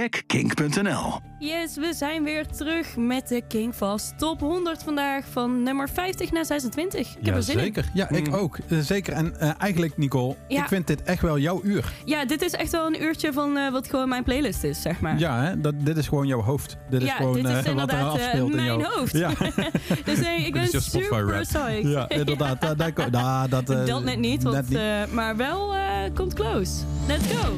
check kink.nl. Yes, we zijn weer terug met de Kingfast Top 100 vandaag van nummer 50 naar 26. Ik heb ja, er zin zeker. Ja, ik Mm. ook. Eh, zeker. En eh, eigenlijk, Nicole, Ja. ik vind dit echt wel jouw uur. Ja, dit is echt wel een uurtje van eh, wat gewoon mijn playlist is, zeg maar. Ja, hè? Dat, dit is gewoon jouw hoofd. Dit is Ja, gewoon dit is eh, wat er inderdaad eh, afspeelt in mijn jou. hoofd. Ja, dus nee, ik ben jouw super psyched. ja inderdaad. Da- daar ko- da- dat, eh, Dat net niet, want, net niet. eh, maar wel eh, komt close. Let's go.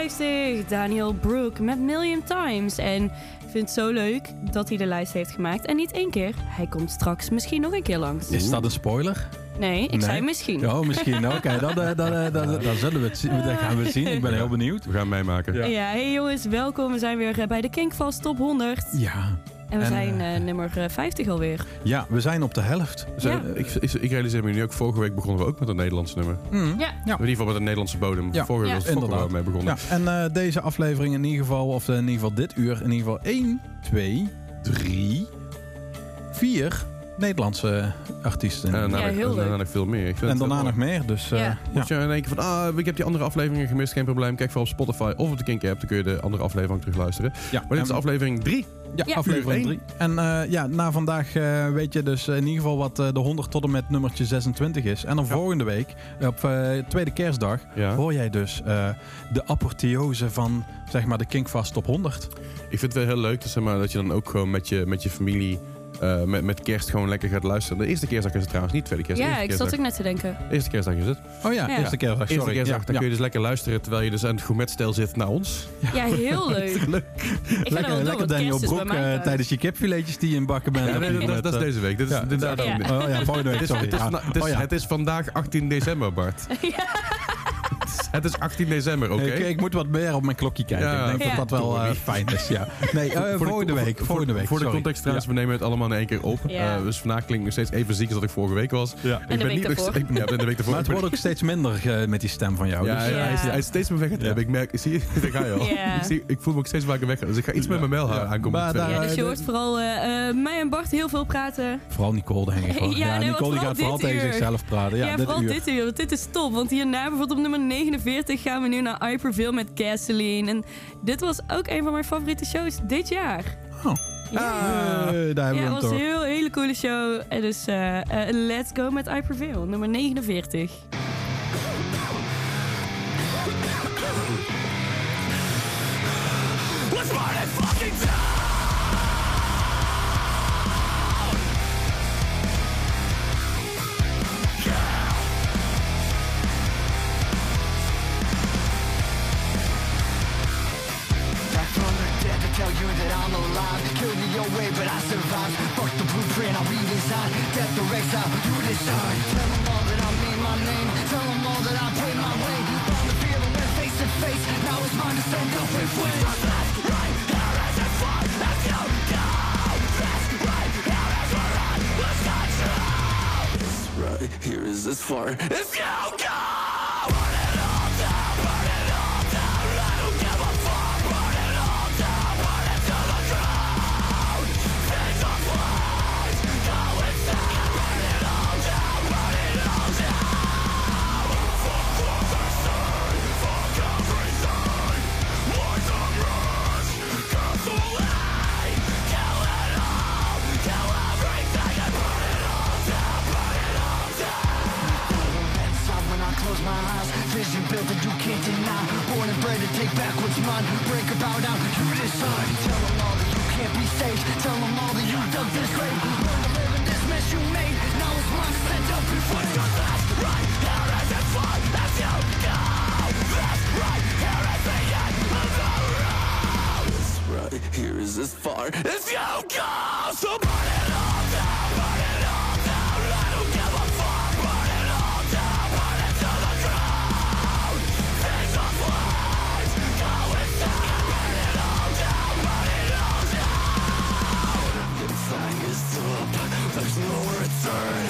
50, Daniel Brooke met Million Times. En vindt het zo leuk dat hij de lijst heeft gemaakt. En niet één keer, hij komt straks misschien nog een keer langs. Is dat een spoiler? Nee, ik Nee. zei misschien. Oh, misschien. Oké, dan, dan, dan, dan zullen we het zien. Dan gaan we het zien. Ik ben heel benieuwd. We gaan het meemaken. Ja. Ja, hey jongens, welkom. We zijn weer eh, bij de Kinkvast Top 100. Ja. En we En, zijn eh, eh, nummer eh, 50 alweer. ja, we zijn op de helft. Ja. ik, ik, ik realiseer me nu ook, vorige week begonnen we ook met een Nederlands nummer. Mm. Ja, In ieder geval met een Nederlandse bodem. Ja. Vorige Ja. week was het Inderdaad. mee begonnen. Ja, en eh, deze aflevering in ieder geval, of eh, in ieder geval dit uur, in ieder geval 1, 2, 3, 4 Nederlandse artiesten. En daarna, Ja, nog- heel daarna nog veel meer. Ik vind en daarna nog meer. Dus eh, Ja. je in één keer van, ah, ik heb die andere afleveringen gemist, geen probleem. Kijk vooral op Spotify of op de Kink app, dan kun je de andere aflevering terug luisteren. Ja, Maar dit is aflevering 3. Ja, Ja. aflevering Uur 3. En eh, ja, na vandaag eh, weet je dus in ieder geval wat eh, de 100 tot en met nummertje 26 is. En dan volgende week, op eh, tweede kerstdag, Ja. hoor jij dus eh, de apotheose van zeg maar de Kinkvast top 100. Ik vind het wel heel leuk dus, zeg maar, dat je dan ook gewoon met je, met je familie eh, met, met kerst gewoon lekker gaat luisteren. De eerste kerstdag is het trouwens, niet de tweede kerstdag. ja eerste ik zat kerstdag. ook net te denken. Eerste kerstdag is het. Oh ja, Ja. eerste kerstdag, Eerste sorry. kerstdag, Ja, dan ja. kun je dus lekker luisteren terwijl je dus aan het gourmetstijl zit naar ons. Ja, heel leuk. Ik wel Lekker, Daniel Broek eh, tijdens je kipfiletjes die je in bakken bent. Ja, nee, dat, is deze week. Dit is, Ja, dit is. Oh ja, volgende week, Het is, sorry. het, is, Ja. vanda- het, is, ja. het is vandaag 18 december, Bart. Het is 18 december, oké? Ik, ik moet wat meer op mijn klokje kijken. Ja. ik denk Ja. dat dat wel eh, fijn is. Ja. Nee, eh, Voor de- week. voor- Volgende week. Voor de context trouwens, we nemen het allemaal in één keer op. Ja. Eh, dus vandaag klinkt nog steeds even ziek als dat ik vorige week was. Ja. En de week niet, daarvoor. Ik, ja, en de week daarvoor. Maar het wordt ook steeds minder eh, met die stem van jou. ja, dus, hij, hij is, hij is steeds meer weg aan het. Ik merk, zie je, daar ga je al. Ja. Ik, zie, ik voel me ook steeds vaker weg. Dus ik ga iets met mijn mail aankomen. Dus je hoort vooral mij en Bart heel veel praten. Vooral Nicole, denk ik. Ja, Nicole gaat vooral tegen zichzelf praten. Ja, vooral dit uur. want Dit is top. Want hierna bijvoorbeeld op nummer 49 gaan we nu naar Hyperville met Gasoline. En dit was ook een van mijn favoriete shows dit jaar. Oh. Ja. Eh, daar hebben Ja, we het hem was toch. een heel, hele coole show. En dus eh, eh, let's go met Hyperville, nummer 49. Way, but I survive Fuck the blueprint, I redesign Death or exile, you decide Tell them all that I mean my name Tell them all that I pay my way Found the feeling went face to face Now it's mine to stand up and win Right here is this far. If you go! Vision built that you can't deny Born and bred to take back what's mine. Break about out, you decide. Tell them all that you can't be saved Tell them all that you dug this grave. Learn to live in this mess you made. Now it's mine to stand up and fight. Right here is this far. as you go! So burn it all down, Bye.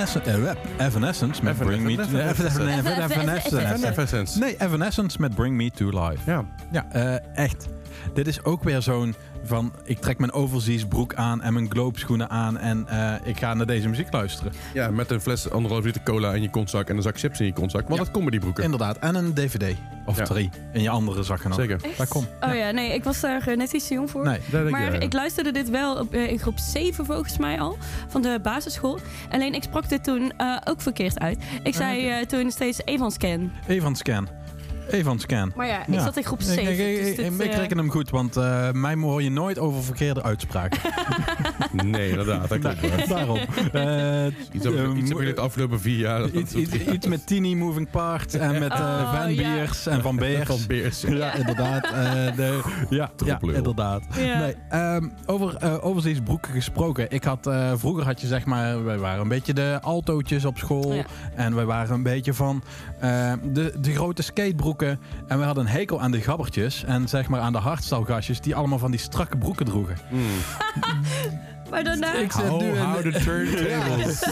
Evanescence, eh, Evanescence met Bring Me to Evan- Evan- Evan- Evan- Evanescence. Evanescence. Nee, Evanescence met Bring Me to Life. Ja. Ja, eh, echt. Dit is ook weer zo'n van... Ik trek mijn overseas broek aan en mijn globe-schoenen aan... en eh, ik ga naar deze muziek luisteren. ja, met een fles anderhalf liter cola in je kontzak en een zak chips in je kontzak. Want Ja. dat comedybroeken. Inderdaad. En een dvd. Of Ja. drie. In je andere zak genomen. Zeker. Daar komt. Oh ja, nee, ik was daar eh, net iets te jong voor. Nee. Maar je, ik luisterde dit wel op, eh, in groep 7 volgens mij al, van de basisschool. Alleen ik sprak dit toen eh, ook verkeerd uit. Ik zei eh, toen steeds Evanscan. Evan Scan. Evan Scan. Maar ja, ik Ja. zat in groep Ik, 7. ik, ik, dus ik, dit, ik eh, reken hem goed, want eh mij hoor je nooit over verkeerde uitspraken. Nee, inderdaad. Dat klopt. Daarom. Eh, Iets over, iets over de afgelopen vier jaar. iets, dat- iets, iets met Tiny Moving Parts en met eh Oh, Van ja. Beers en Van Beers. Van Beers. Ja, inderdaad. eh, de, ja, ja, inderdaad. Ja. Nee, ehm, over uh, overzees broeken gesproken. Ik had, eh, vroeger had je zeg maar, wij waren een beetje de altootjes op school. Ja. En wij waren een beetje van eh, de, de grote En we hadden een hekel aan de gabbertjes. En zeg maar aan de hardstalgastjes die allemaal van die strakke broeken droegen. Mm. Maar daarna... Ik zit nu in- how the turntables.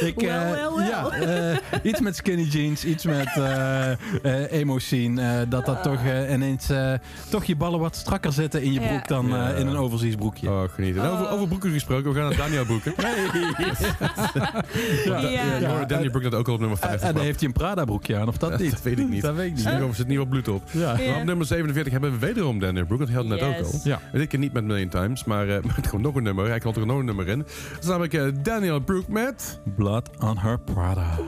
Ik, wel. Ja, eh, iets met skinny jeans, iets met eh eh emo scene. eh, dat dat toch eh, ineens eh, toch je ballen wat strakker zitten in je Ja. broek dan eh, in een overzees broekje. Oh, genieten. Over, over broeken gesproken. We gaan naar Daniel broeken. Ja. Ja, Daniel Broek dat ook al op nummer En, 5. en dan heeft hij een Prada broekje aan, of dat niet? Dat weet ik niet. Dat weet ik niet. Er zit niet wat bloed op. Ja. Maar op nummer 47 hebben we wederom Daniel Broek. Dat had net ook al. Ja. Dit keer niet met Million Times, maar eh, met gewoon nog een nummer. Hij kan er een nummer in. Dat is namelijk Daniel Broek met... Blood on her Prada.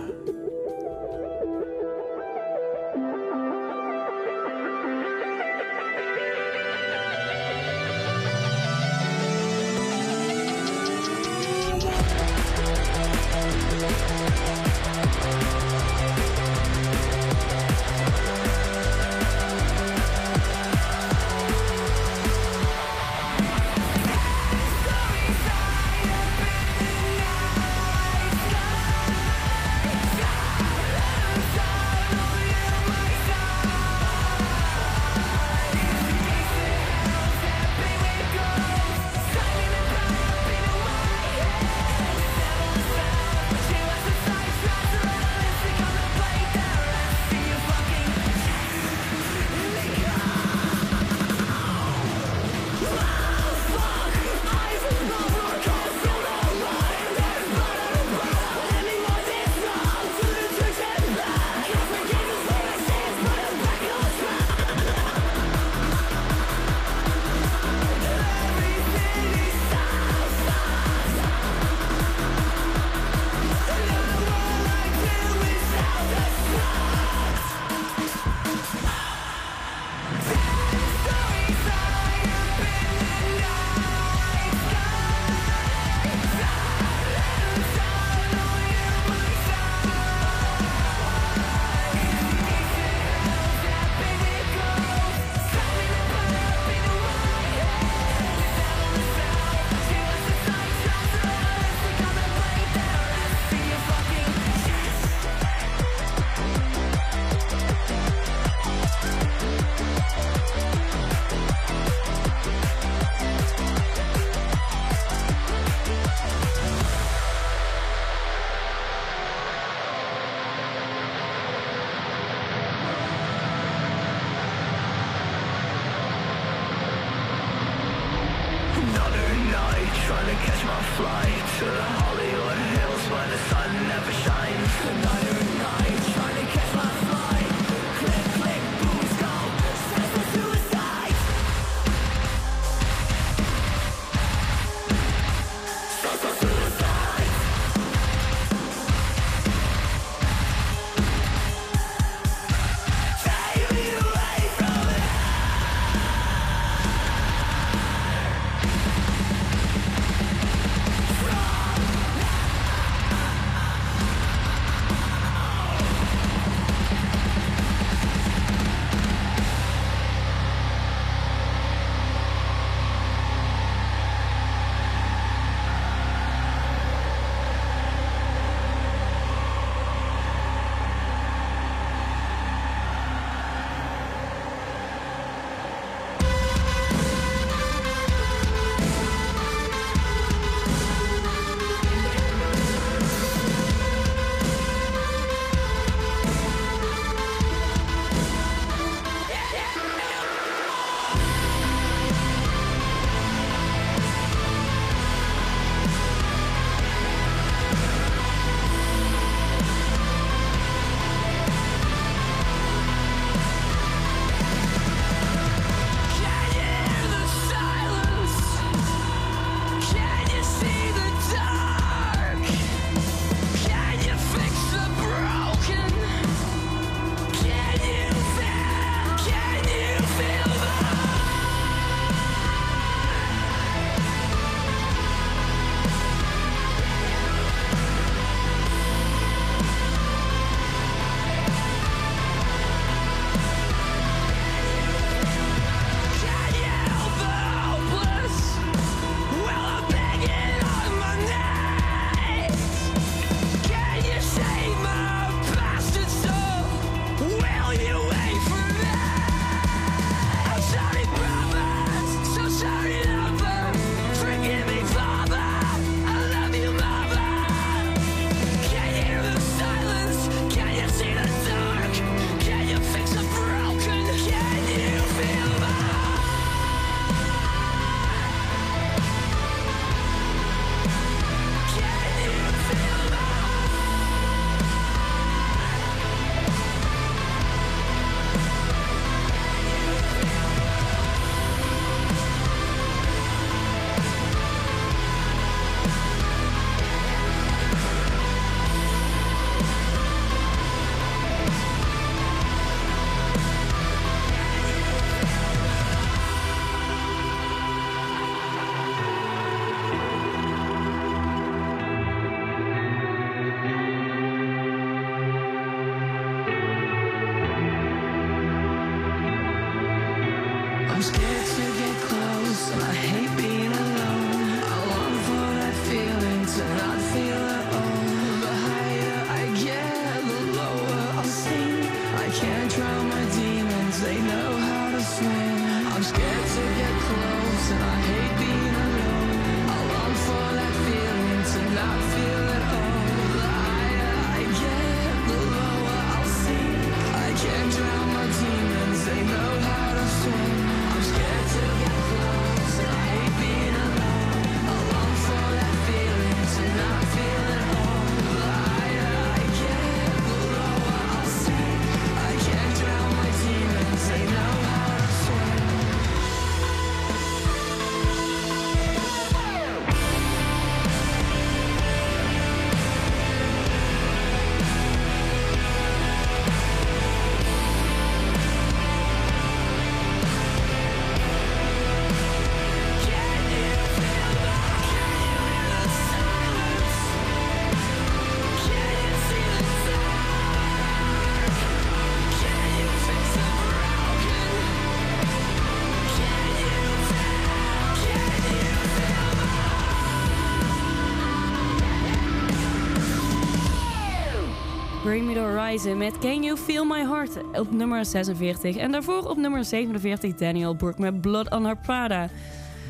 Bring Me The Horizon met Can You Feel My Heart op nummer 46. En daarvoor op nummer 47 Daniel Brooke met Blood on Her Prada.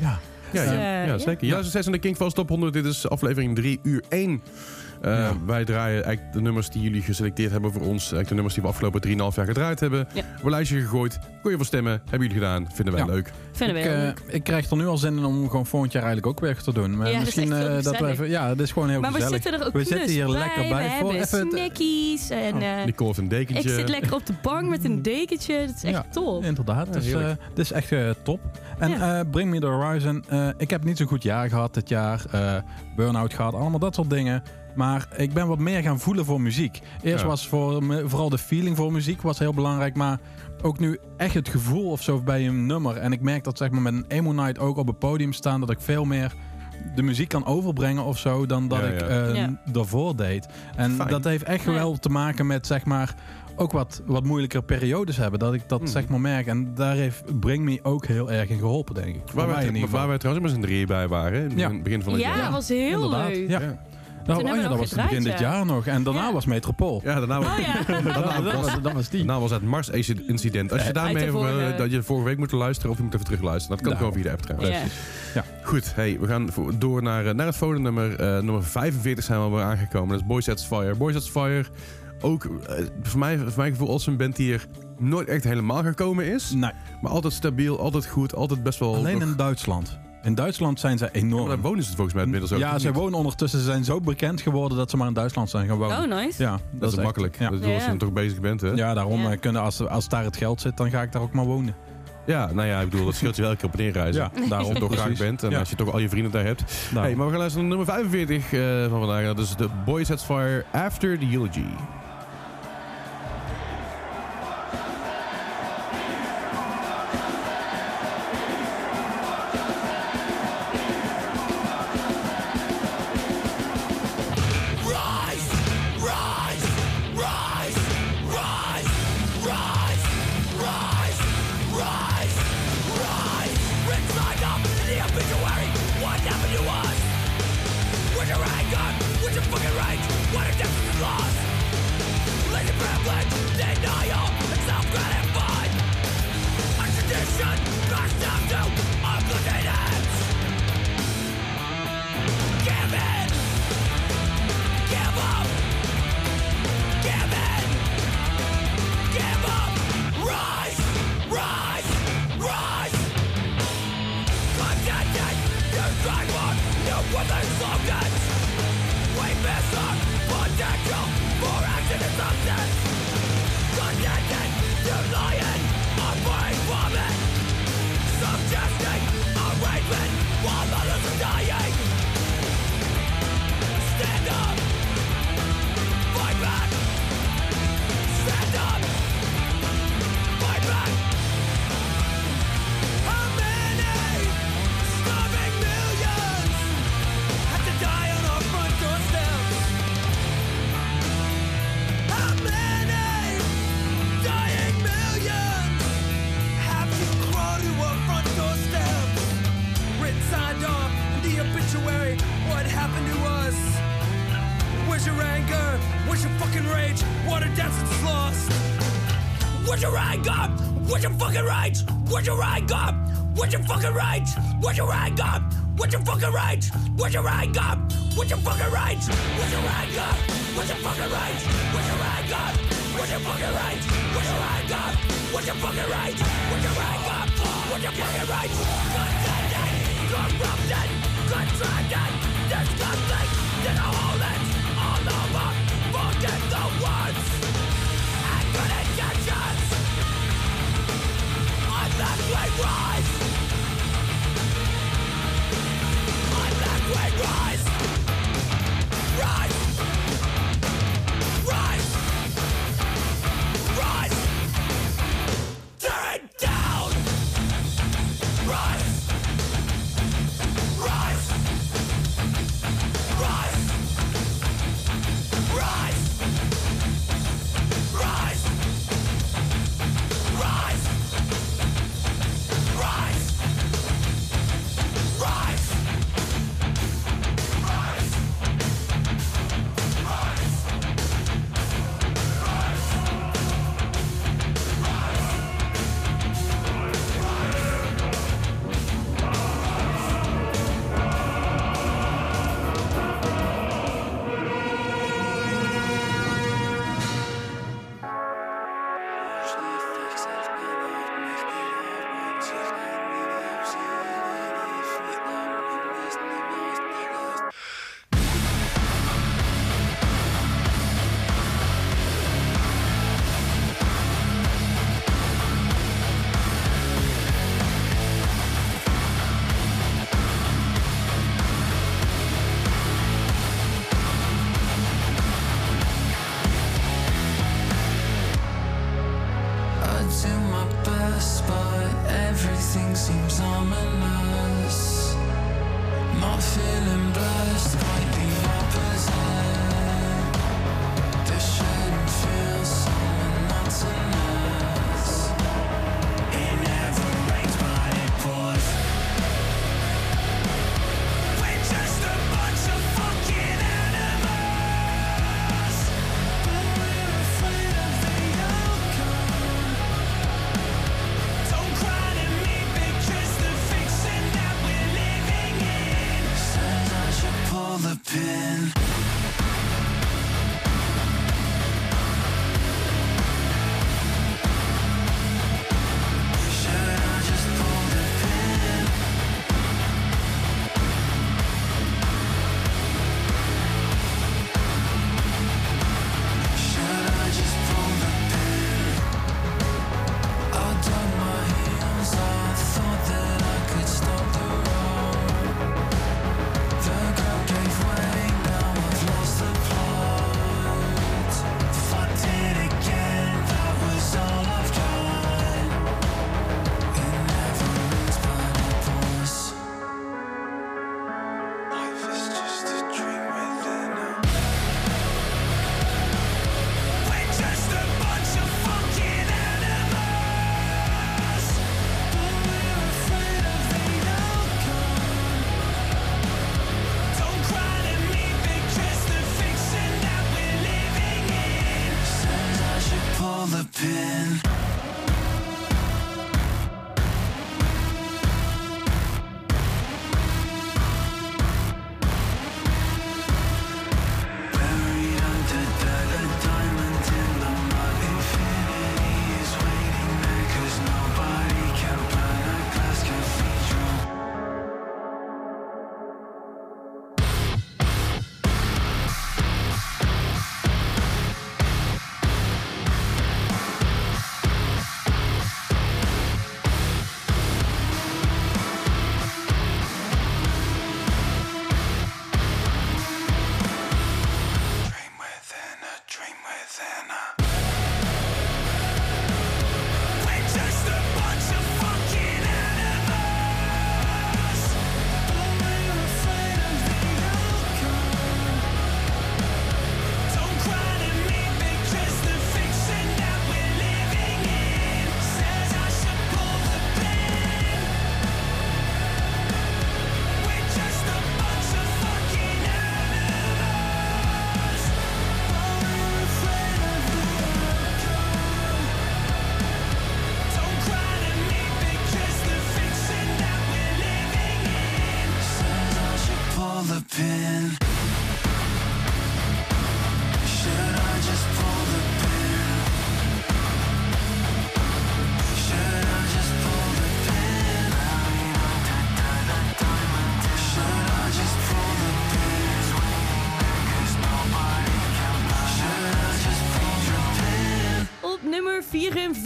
Ja. Ja, Dus, ja, eh, ja, ja. zeker. Ja, 6 aan de King van Top 100. Dit is aflevering 3 uur 1. Eh, Ja. Wij draaien eigenlijk de nummers die jullie geselecteerd hebben voor ons. Eigenlijk de nummers die we afgelopen 3,5 jaar gedraaid hebben. Ja. Op een lijstje gegooid. Kon je voor stemmen. Hebben jullie gedaan. Vinden wij Ja. leuk. Vinden we Ik, eh, leuk. ik krijg er nu al zin in om gewoon volgend jaar eigenlijk ook weer te doen. Maar Ja, dat is misschien echt heel eh, dat we even. Ja, dat is gewoon heel Maar we gezellig. zitten er ook We zitten knus hier bij. lekker bij. We Voor hebben even snackies en... eh, Nicole heeft een ik dekentje. zit lekker op de bank met een dekentje. Dat is echt Ja. top. Inderdaad, Ja, dus, eh, is echt top. En Ja. eh, Bring Me The Horizon, eh, ik heb niet zo'n goed jaar gehad dit jaar. eh Burn-out gehad, allemaal dat soort dingen. Maar ik ben wat meer gaan voelen voor muziek. Eerst Ja. was voor me, vooral de feeling voor muziek was heel belangrijk. Maar ook nu echt het gevoel of zo bij een nummer. En ik merk dat zeg maar, met een emo night ook op het podium staan... dat ik veel meer de muziek kan overbrengen of zo... dan dat Ja, ik ja. eh, Ja. daarvoor deed. En Fijn. dat heeft echt Ja. wel te maken met zeg maar ook wat, wat moeilijkere periodes hebben. Dat ik dat Mhm. zeg maar merk. En daar heeft Bring Me ook heel erg in geholpen, denk ik. Waar wij, in ieder waar wij trouwens met z'n drieën bij waren. In het Ja. begin- begin van het Ja, jaar. dat was heel Inderdaad, leuk. Ja. Nou, oh ja, we dat was het begin dit ja. jaar nog. En daarna Ja. was Metropool. Ja, daarna, Oh ja. daarna, was, was, was die. daarna was het Mars-incident. Als je Eh, daarmee de eh, vorige- dat je vorige week moet luisteren of je moet even terugluisteren. Dat kan Nou. gewoon via de app trouwens. Ja. Goed, hey, we gaan door naar, eh, naar het volgende nummer. Eh, nummer 45 zijn we alweer aangekomen. Dat is Boy Sets Fire. Boy Sets Fire, ook voor, mij, voor mijn gevoel als een band die er nooit echt helemaal gekomen is. Nee, Maar altijd stabiel, altijd goed, altijd best wel... alleen nog- in Duitsland. In Duitsland zijn ze Ja, maar enorm. daar wonen ze volgens mij inmiddels ook. ja, ze niet? wonen ondertussen. Ze zijn zo bekend geworden dat ze maar in Duitsland zijn gaan wonen. Oh, nice. Ja, Dat, is echt- makkelijk. Ja. Dat is als je er toch bezig bent, hè? Ja, daarom Ja. eh, kunnen als, als daar het geld zit, dan ga ik daar ook maar wonen. Ja, nou ja, ik bedoel, dat scheelt je wel elke keer op en neerreizen. Ja, Als daarom toch graag bent en Ja. als je toch al je vrienden daar hebt. Hey, maar we gaan luisteren naar nummer 45 eh, van vandaag. Dat is de Boy Sets Fire After the Eulogy. What's your fucking rights? What's your right God? What's your fucking rights? What's your right God? What's your fucking rights? What's your right God? What's your fucking rights? What's your right God? What's your fucking rights? What's your right God? What's your fucking rights? What's your right God? What's your fucking rights? What's your right God? What's your fucking rights? Corrupted, contracted, this conflict, this all it's all over. Forget the words. Rise!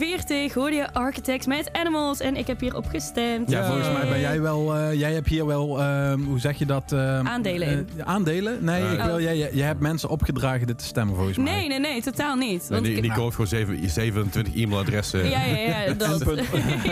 44 hoorde je Architects met Animals. En ik heb hierop gestemd. Ja, volgens mij ben jij wel. eh, jij hebt hier wel. ehm, hoe zeg je dat? ehm, Aandelen in. eh, aandelen? Nee, Ja. ik wil, jij, jij, jij hebt mensen opgedragen dit te stemmen volgens mij. Nee, nee, nee, totaal niet. Nee, Want ik- Nico heeft gewoon zeven- 27 e-mailadressen. ja, ja, ja, dat.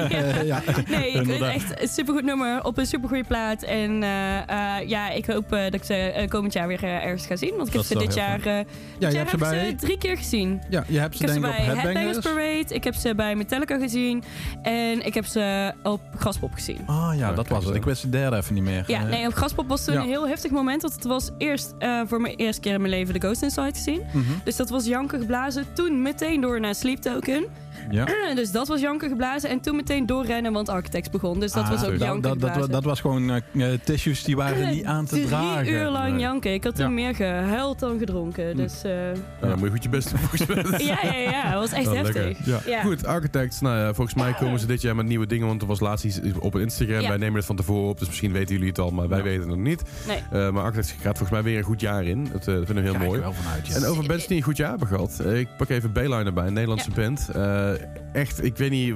Eh, ja. Nee, ik vind echt een supergoed nummer op een supergoeie plaat. En eh, eh, ja, ik hoop eh, dat ik ze eh, komend jaar weer eh, ergens ga zien. Want ik heb ze dit jaar, eh, dit je jaar hebt ze heb ik bij- ze drie keer gezien. Ja, je hebt Ik ze ze denk ik bij op Headbangers Headbangers. Parade, ik heb ze bij Metallica gezien en ik heb ze op Graspop gezien. Ah ja, Ja, dat was het. Ik wist de derde even niet meer. Ja, Eh, nee, op Graspop was toen ja. een heel heftig moment. Want het was eerst eh, voor mijn eerste keer in mijn leven de Ghost Inside gezien. mhm. Dus dat was janken geblazen. Toen meteen door naar Sleep Token. Ja. Dus dat was janken geblazen. En toen meteen doorrennen, want Architects begon. Dus dat Ah, was ook dat, janken dat, dat, geblazen. dat was gewoon eh, eh, tissues die waren niet aan te Drie dragen. uur lang Nee. janken. Ik had toen Ja. meer gehuild dan gedronken. Hm. Dus eh, Ja, dan moet je goed je best doen volgens mij. ja, ja, ja. Het was echt heftig. lekker. Ja. Ja. Goed, Architects. Nou ja, volgens mij komen ze dit jaar met nieuwe dingen. Want er was laatst iets op Instagram. Ja. Wij nemen het van tevoren op. Dus misschien weten jullie het al. Maar wij Ja. weten het nog niet. Nee. Eh, maar Architects gaat volgens mij weer een goed jaar in. Dat, eh, dat vinden we heel mooi. wel vanuit, ja. En over bands die een goed jaar hebben gehad. Eh, ik pak even Bayline erbij, een Nederlandse band. Eh, echt, ik weet niet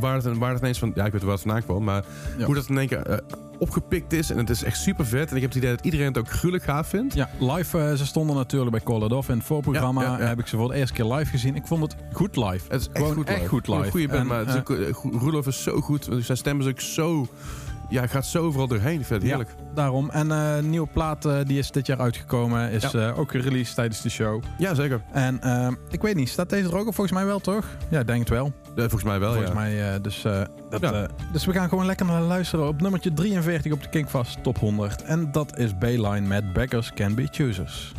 waar het, waar het ineens van... Ja, ik weet waar het vandaan kwam. Maar Ja. hoe dat in één keer eh, opgepikt is. En het is echt super vet. En ik heb het idee dat iedereen het ook gruwelijk gaaf vindt. Ja, live, eh, ze stonden natuurlijk bij Call It Off. In het voorprogramma Ja, ja, ja. heb ik ze voor de eerste keer live gezien. Ik vond het goed live. Het is echt Gewoon goed echt live. goed live. Goede band, maar goed- Roelof is zo goed. Zijn stem is ook zo... Ja, gaat zo overal doorheen. Het heerlijk. Daarom. En eh, nieuwe plaat eh, die is dit jaar uitgekomen. Is Ja. eh, ook gereleased tijdens de show. Ja, zeker. En eh, ik weet niet, staat deze er ook op? Volgens mij wel, toch? Ja, ik denk het wel. Ja, volgens mij wel, Volgens ja. mij, dus, dat, Ja. dus we gaan gewoon lekker naar luisteren op nummertje 43 op de Kinkfast Top 100. En dat is Bayline met Beggars Can Be Choosers.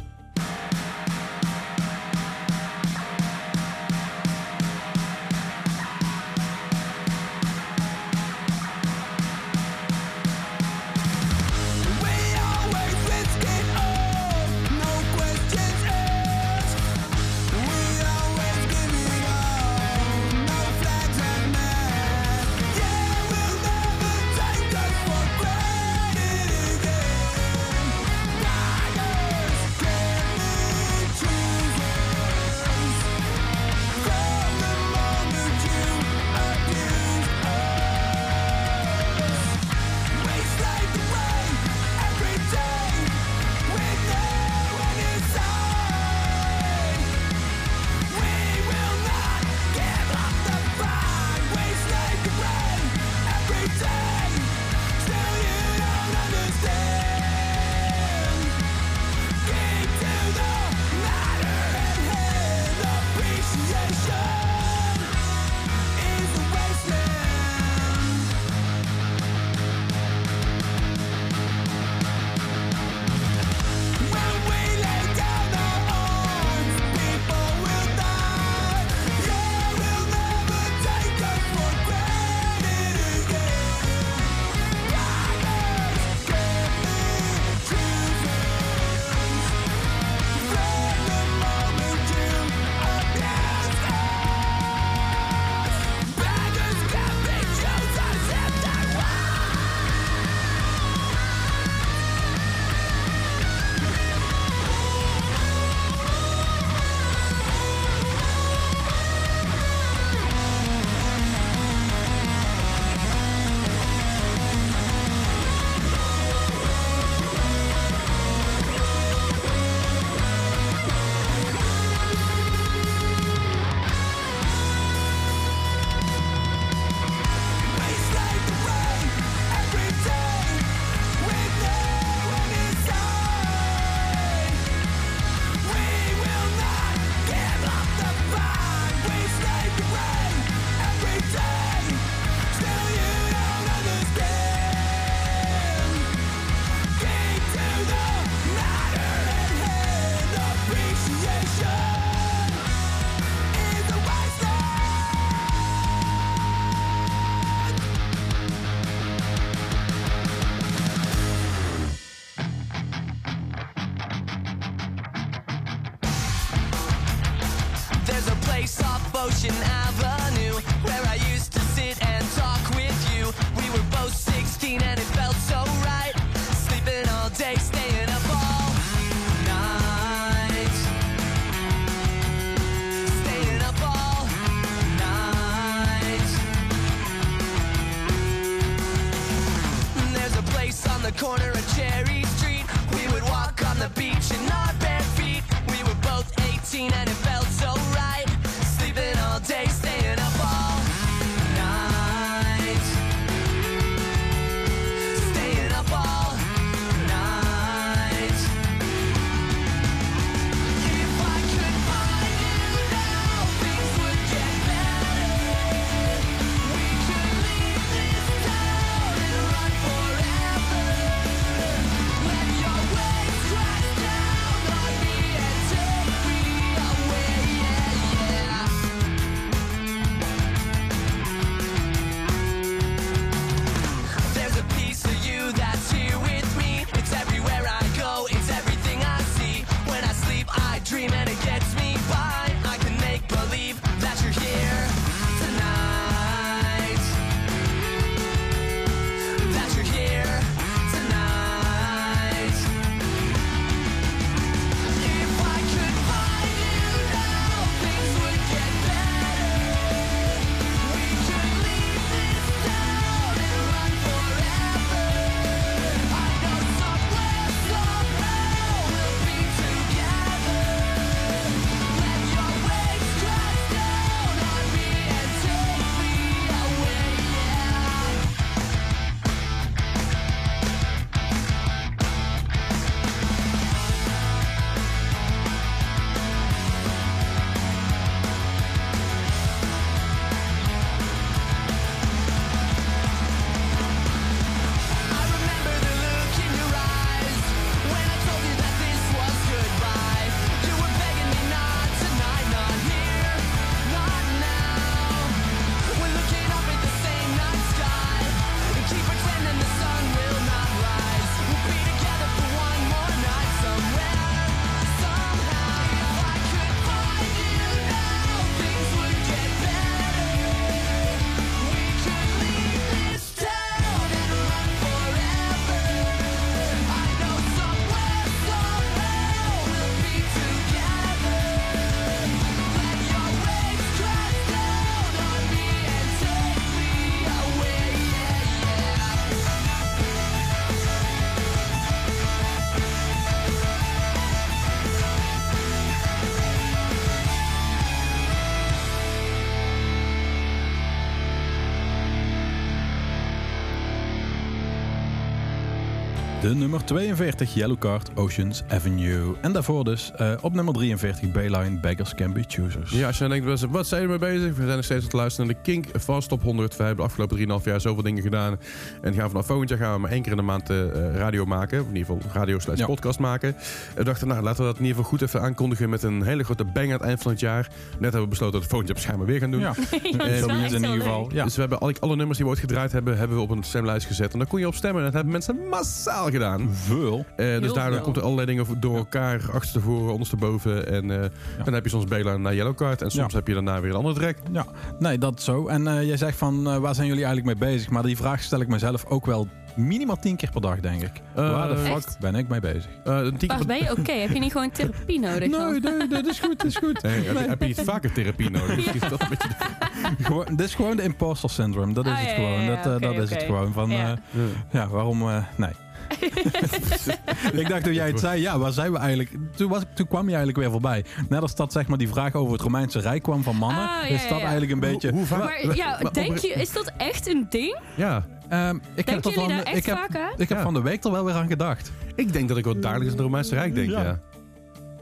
De nummer 42, Yellow Card, Oceans Avenue. En daarvoor dus eh, op nummer 43, Bayline, Beggars Can Be Choosers. Ja, als je dan denkt, wat zijn we mee bezig? We zijn nog steeds aan het luisteren naar de Kink Fast Top 100. We hebben de afgelopen 3,5 jaar zoveel dingen gedaan. En gaan vanaf volgend jaar gaan we maar één keer in de maand eh, radio maken. Of in ieder geval radio slash Ja. podcast maken. We dachten, nou, laten we dat in ieder geval goed even aankondigen met een hele grote bang aan het eind van het jaar. Net hebben we besloten dat we volgend jaar waarschijnlijk weer gaan doen. Ja, Ja, dat is wel zoiets echt in ieder geval. Ja. Dus we hebben alle, alle nummers die we ooit gedraaid hebben, hebben we op een stemlijst gezet. En daar kon je op stemmen. En dat hebben mensen massaal gedaan. Veel. Eh, dus daardoor veel. komt er allerlei dingen door elkaar, achterstevoren, ondersteboven. En eh, dan heb je soms Bela naar Yellow Card. En soms Ja. heb je daarna weer een andere track. Ja, nee, dat zo. En eh, jij zegt van, eh, waar zijn jullie eigenlijk mee bezig? Maar die vraag stel ik mezelf ook wel minimaal tien keer per dag, denk ik. Eh, waar de fuck Echt? ben ik mee bezig? Eh, een tien keer Wacht, ben je oké? Heb je niet gewoon therapie nodig? Nee, nee, dat is goed, dat is goed. Nee, heb, je- heb je niet vaker therapie nodig? Is dat een beetje de- Gewoon, dit is gewoon de imposter syndrome. Dat is Ah, het ja, gewoon. ja, ja, dat dat is het gewoon. Van, Ja. waarom? eh, nee. ik dacht toen jij het zei, ja, waar zijn we eigenlijk? Toen, was, ik- toen kwam je eigenlijk weer voorbij. Net als dat zeg maar die vraag over het Romeinse Rijk kwam van mannen, Ah, ja, is dat ja. eigenlijk een beetje. Hoe vaak? Maar ja, denk je, is dat echt een ding? Ja, Ehm, ik heb Denken dat van, daar echt ik heb, vaak aan? Ik heb Ja. van de week er wel weer aan gedacht. ik denk dat ik wel dagelijks aan het Romeinse Rijk denk, ja. Ja.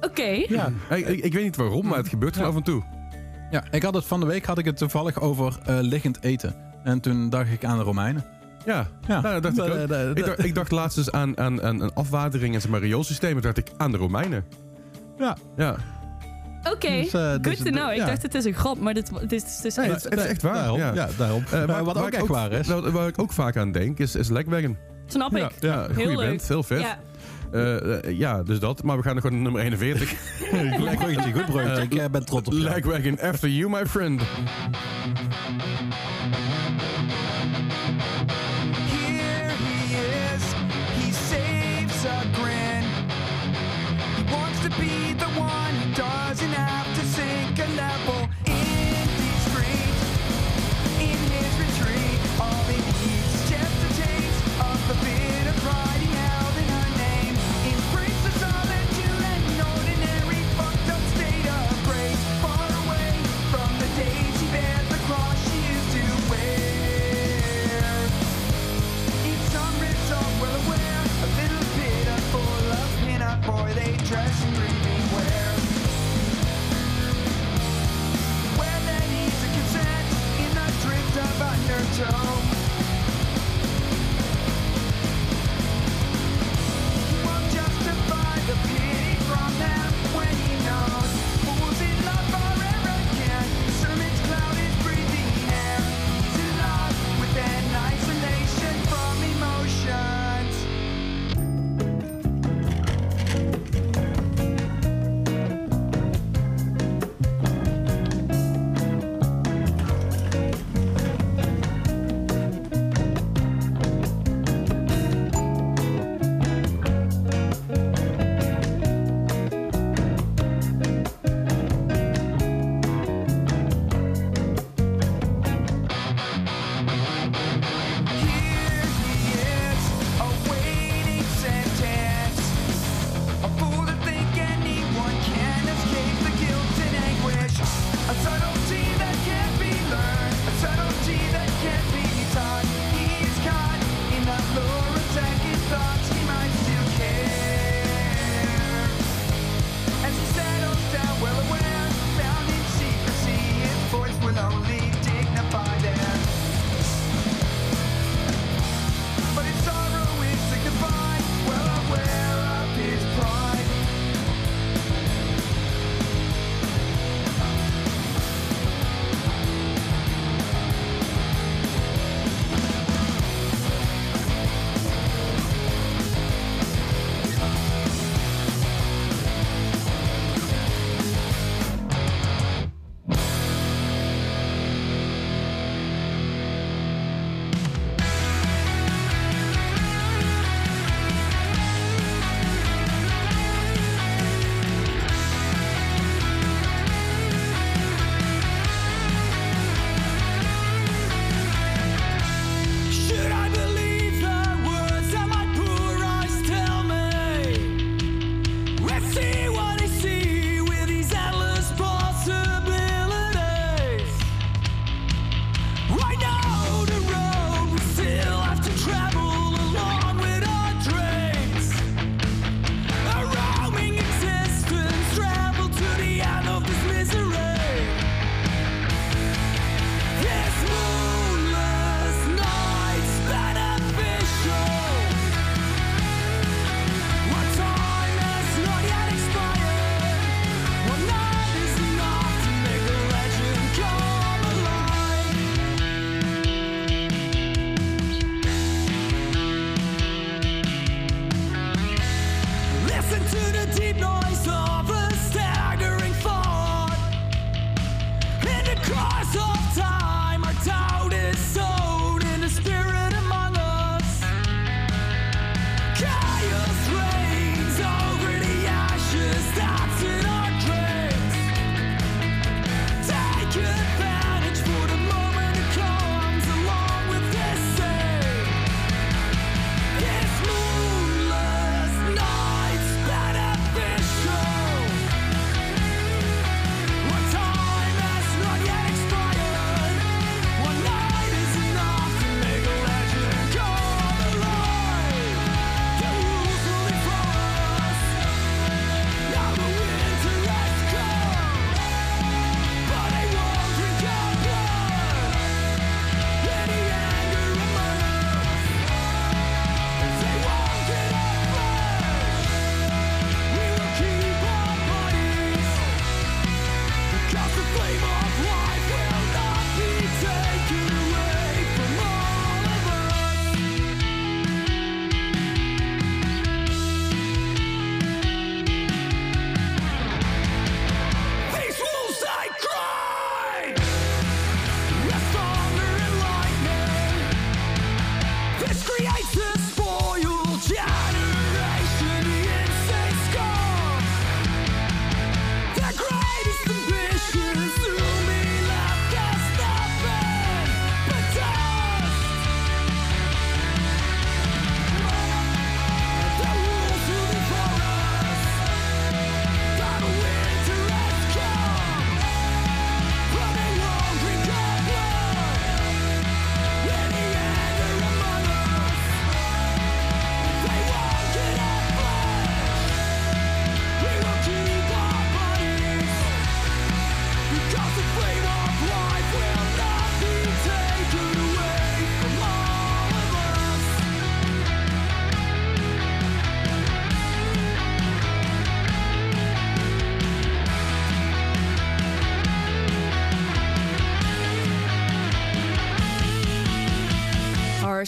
Oké. Ja. Ik, ik, ik weet niet waarom, maar het gebeurt gewoon Ja. af en toe. ja, ik had het van de week had ik het toevallig over eh, liggend eten. En toen dacht ik aan de Romeinen. Ja, Ja, Nou, dat dacht ik ook. da- da- Ik dacht, ik dacht laatst eens aan, aan, aan een afwatering en zeg maar rioolsystemen. dacht ik aan de Romeinen. Ja. Ja, Oké, Dus, eh, good dus- to know. Ik ja. dacht het is een grap, maar dit, dit is dus Nee, echt... het, het is echt waar. Daarom, ja. ja. daarom. Eh, Eh, wat ook echt waar is. Waar, waar ik ook vaak aan denk, is, is Legwagon. Snap ik. Ja, Heel leuk. band, heel vet. Ja. Eh, eh, ja, dus dat. Maar we gaan nog gewoon naar nummer 41. Legwagon, goed broodje. Ik eh, ben trots op jou. Legwagon, after you, my friend.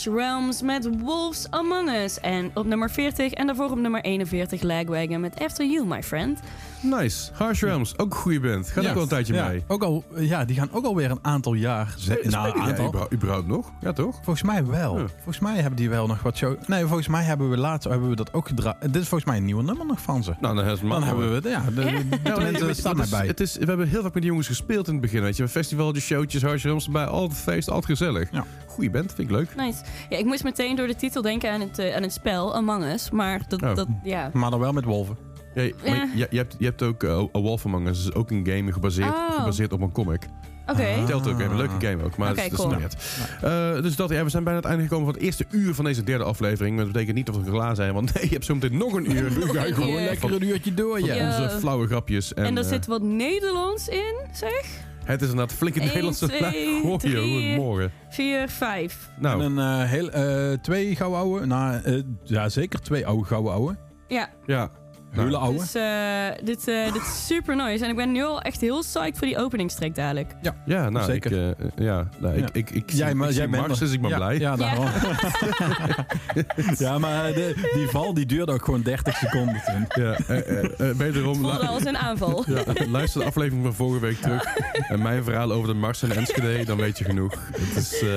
Realms met Wolves Among Us. En op nummer 40 en daarvoor op nummer 41 Lagwagon met After You, my friend. Nice. Harsh Realms, ook een goede band. Gaat Ja. ook al een tijdje ja, mee. Ook al, ja, die gaan ook alweer een aantal jaar. Ze, nou, een aantal. überhaupt- überhaupt nog? Ja, toch? Volgens mij wel. Ja. Volgens mij hebben die wel nog wat show. Nee, volgens mij hebben we laatst hebben we dat ook gedraaid. Dit is volgens mij een nieuwe nummer nog van ze. Nou, dan, is het Dan hebben we het. Ja, de, de, Ja, de mensen staan het erbij. Het is, we hebben heel vaak met die jongens gespeeld in het begin. Weet je, festivaltjes, showtjes, Harsh Realms erbij. Altijd feest, altijd gezellig. Ja. Goeie band, vind ik leuk. Nice. Ja, ik moest meteen door de titel denken aan het, eh, aan het spel Among Us. Maar dat, Oh. dat ja. Maar dan wel met wolven. Ja, je, je, hebt, je hebt ook uh, A Wolf Among Us. Dat is ook een game gebaseerd, Oh. gebaseerd op een comic. Oké. Ah. Telt ook even. Een leuke game ook. Maar dat, is- cool. niet. Eh, dus dat, ja, we zijn bijna aan het einde gekomen van het eerste uur van deze derde aflevering. Maar dat betekent niet dat we klaar zijn. Want nee, je hebt zo meteen nog een uur. Nog een Gewoon uur. lekker een uurtje door, ja. Ja. Onze flauwe grapjes. En, En daar eh, zit wat Nederlands in, zeg. het is inderdaad flinke Nederlandse twee, Goh, drie. goedemorgen. 4, 5. Nou, En een eh, heel, eh, twee gouden ouwe. Nou, eh, ja, zeker twee oude gouden ouwe. Ja, ja. Hele dus eh, dit, eh, dit is super nice. En ik ben nu al echt heel psyched voor die openingstrek dadelijk. Ja, nou, Zeker. Ik, eh, ja, nou, Ja. ik, ik, ik, Jij, maar- jij bent Mars, er- dus ik ben ja, blij. Ja, daarom. ja, maar de- die val die duurde ook gewoon 30 seconden toen. Ja, eh, eh, eh, wederom, lu- als een aanval. ja, luister de aflevering van vorige week terug. En mijn verhaal over de Mars en Enschede, dan weet je genoeg. Het is... eh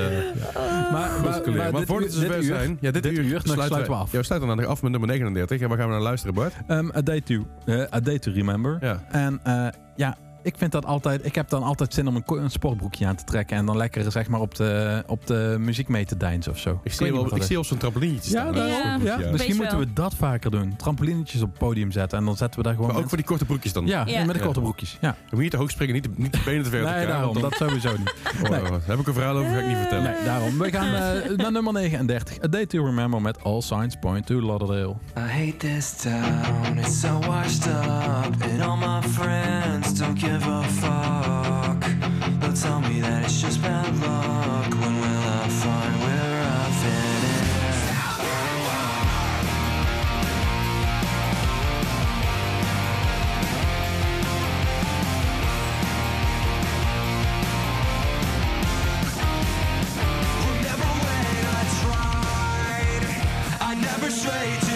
Maar, maar, maar, maar dit voordat we zover zijn... Ja, dit, dit uur, uur, dan sluiten we af. Ja, we sluiten dan af met nummer 39. En waar gaan we naar luisteren, Bart? Um, a, day to, eh, a Day to Remember. Ja. En eh, ja, ik vind dat altijd... Ik heb dan altijd zin om een, sportbroekje aan te trekken... en dan lekker zeg maar op de, op de muziek mee te deinzen of zo. Ik zie wel, ik zie op zo'n trampolinetje Ja. Ja. Ja, Ja. misschien moeten we dat vaker doen. Trampolinetjes op het podium zetten en dan zetten we daar gewoon... Maar ook mensen- voor die korte broekjes dan. ja, Ja. met de korte broekjes. Ja. Dan moet je te hoog springen, niet de, niet de benen te ver Nee, daarom. Dat sowieso niet. dan- Nee. Oh, daar heb ik een verhaal over, ga ik niet vertellen. Nee, daarom. We gaan eh, naar nummer 39. A Day to Remember met All Signs Point to Lauderdale. I hate this town, it's so washed up, and all my friends don't They'll tell me that it's just bad luck. When will I find where I fit in? Remember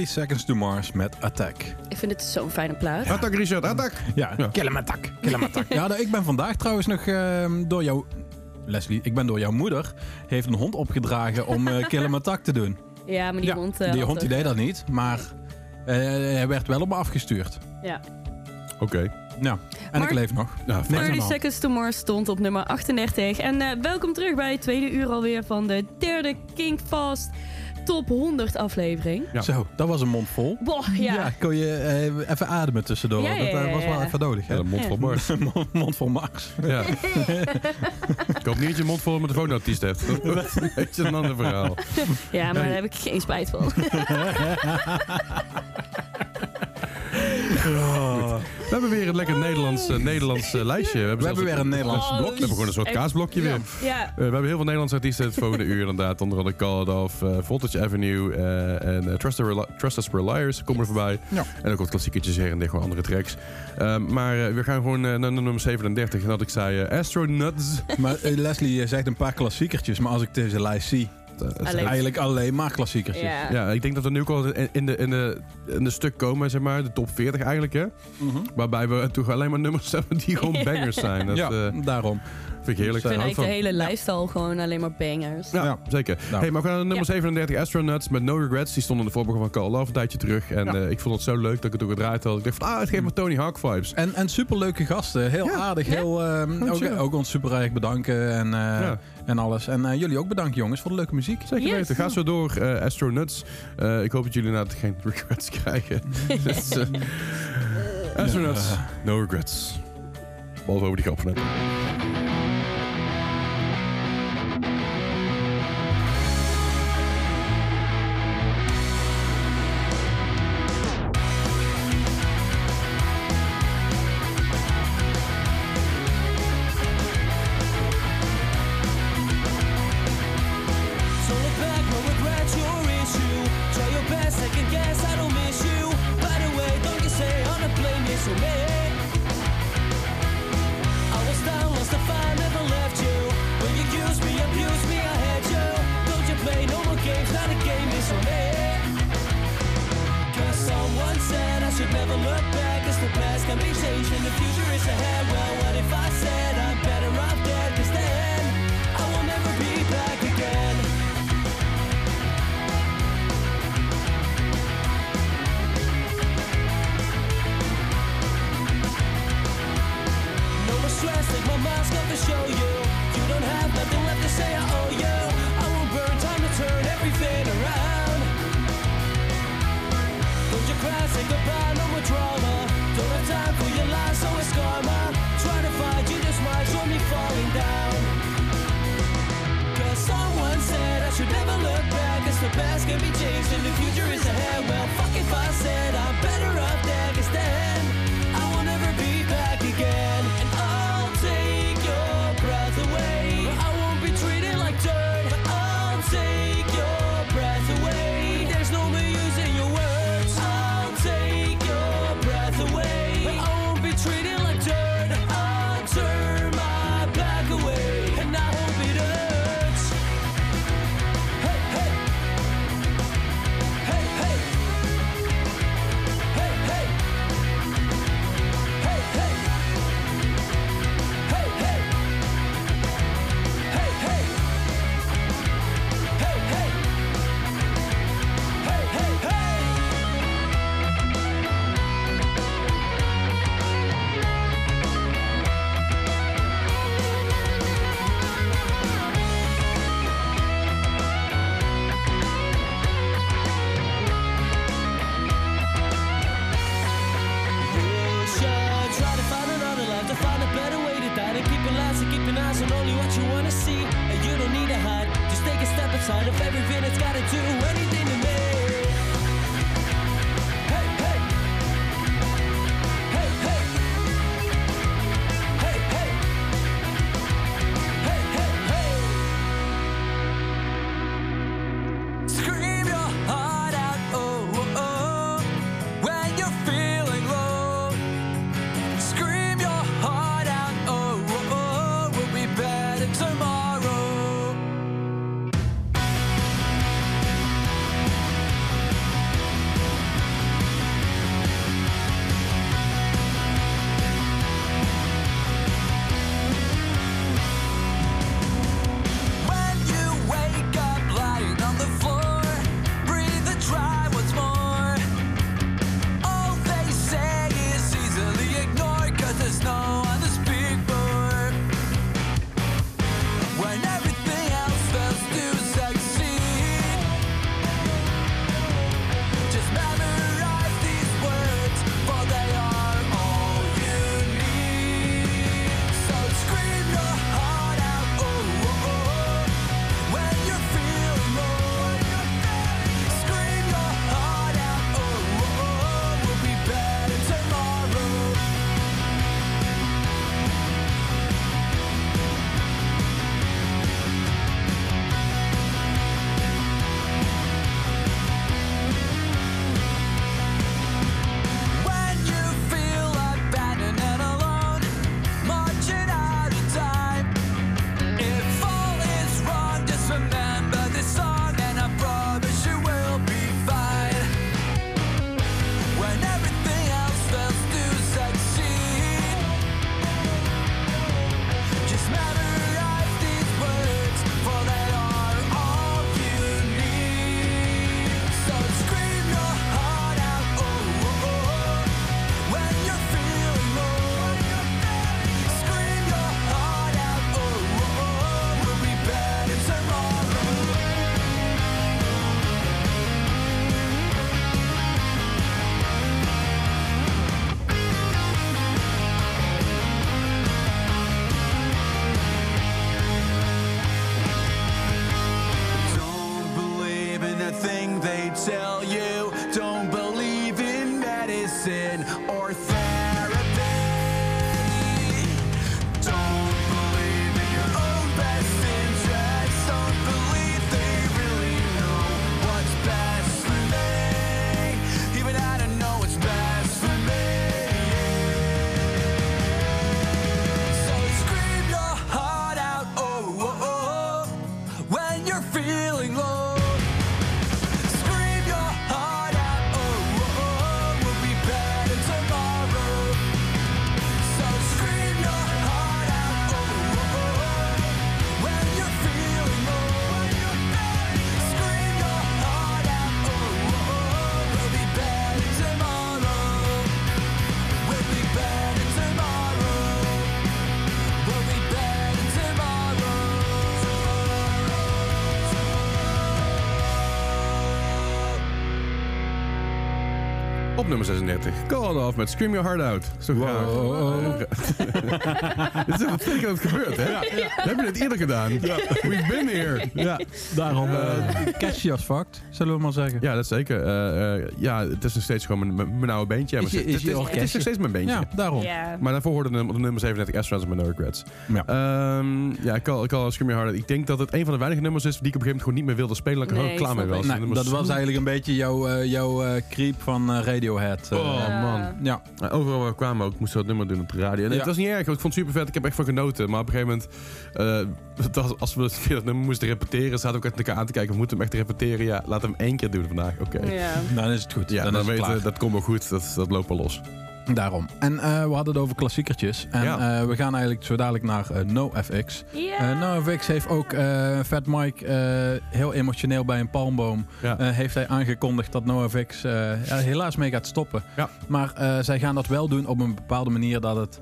30 Seconds to Mars met Attack. Ik vind het zo'n fijne plaat. Attack, Richard, attack! Ja, kill hem attack. Kill hem attack. ja, nou, ik ben vandaag trouwens nog ehm, door jou... Leslie, ik ben door jouw moeder... heeft een hond opgedragen om eh kill hem attack te doen. Ja, maar die ja, hond... eh, die hond die deed dat niet, maar eh, hij werd wel op me afgestuurd. Ja. Oké. Ja, en Maar- ik leef nog. Ja, Niks aan 30 de hand. Seconds to Mars stond op nummer 38. En eh, welkom terug bij het tweede uur alweer van de derde Kink Fast Top 100 aflevering. Ja. Zo, dat was een mond vol. Boah, ja. kon je eh, even ademen tussendoor. Ja, ja, dat eh, ja, was wel ja. even nodig. Ja, Hè? de mond vol Mars. mond, mond vol Max. Ja. ik hoop niet dat je mond vol met de foonartiest hebt. Dat is een een ander verhaal. Ja, maar daar heb ik geen spijt van. We hebben weer een lekker Nederlands, eh, Nederlands eh, lijstje. We hebben, We hebben zelfs- weer een Nederlands Oh, blokje. We hebben gewoon een soort kaasblokje weer. ja. Eh, we hebben heel veel Nederlandse artiesten het volgende uur inderdaad. Onder andere Call It Off, eh, Voltage Avenue eh, en eh, Trust, Us- Trust Us For Liars komen er voorbij. Ja. En ook wat klassieketjes her en der, gewoon andere tracks. Ehm, maar we gaan gewoon naar nummer 37. En dat ik zei Astronauts. Maar Leslie zegt een paar klassiekertjes, maar als ik deze lijst zie, het Alleen- eigenlijk alleen maar klassiekertjes. Ja. Ja, ik denk dat we nu ook al in, in de, in, de, in de stuk komen, zeg maar, de top 40 eigenlijk, hè. Mhm. Waarbij we toch alleen maar nummers hebben die gewoon bangers zijn. Dat ja, eh, daarom. Vind ik heerlijk. Ik vind eigenlijk de hele lifestyle gewoon alleen maar bangers. Ja, zeker. Nou. Hey, maar we gaan nummer 37, Astronauts met No Regrets. Die stonden in de voorbereiding van Call of een tijdje terug. En eh, ik vond het zo leuk dat ik het ook gedraaid had. Ik dacht van, ah, het geeft me mm. Tony Hawk vibes. En, en superleuke gasten. Heel aardig. Heel, ehm, ook, ook, ons super erg bedanken en, eh, en alles. En eh, jullie ook bedankt jongens voor de leuke muziek. Zeker yes. Ga zo door, Astronauts. ik hoop dat jullie inderdaad geen regrets krijgen. dus, Astronauts, no regrets. Behalve over die grap look back, it's the past can be changed, and the future is ahead. Well, nummer 36. Call It Off met Scream Your Heart Out. Zo graag. Dit is wat zeker dat het gebeurt, hè? We hebben dit eerder gedaan. We've been here. Ja, daarom uh, catchy as fucked, zullen we maar zeggen. Ja, dat zeker. Eh, eh, ja, het is nog steeds gewoon mijn, mijn, oude beentje. Ja, Is je- maar is het, je het, het is nog steeds mijn beentje. Ja, daarom. Ja. Maar daarvoor hoorde de nummer, de nummer 37 Astronauts met No Regrets. Ja. Ehm, ja, ik kan, ik kan Scream Your Heart Out. Ik denk dat het een van de weinige nummers is die ik op een gegeven moment gewoon niet meer wilde spelen. Dat ik er Nee, gewoon klaar mee snap was. dat was eigenlijk een beetje jouw, eh, jouw eh, creep van eh, Radiohead. eh. Oh Ja. man. Ja, Overal waar we kwamen ook, moesten we dat nummer doen op de radio. En Ja. Het was niet erg, want ik vond het super vet. Ik heb echt van genoten. Maar op een gegeven moment, eh, het was- als we dat nummer moesten repeteren, zaten we ook echt elkaar aan te kijken. We moeten hem echt repeteren. Ja, laten we hem één keer doen vandaag. Oké. Ja. dan is het goed. Ja, dan, het weten we, dat komt wel goed. Dat, dat loopt wel los. Daarom. En eh, we hadden het over klassiekertjes. En Ja. eh, we gaan eigenlijk zo dadelijk naar eh, NoFX. Eh NoFX heeft ook eh Fat Mike eh, heel emotioneel bij een palmboom. Ja. eh, heeft hij aangekondigd dat NoFX eh ja, helaas mee gaat stoppen. Ja. Maar eh, zij gaan dat wel doen op een bepaalde manier dat het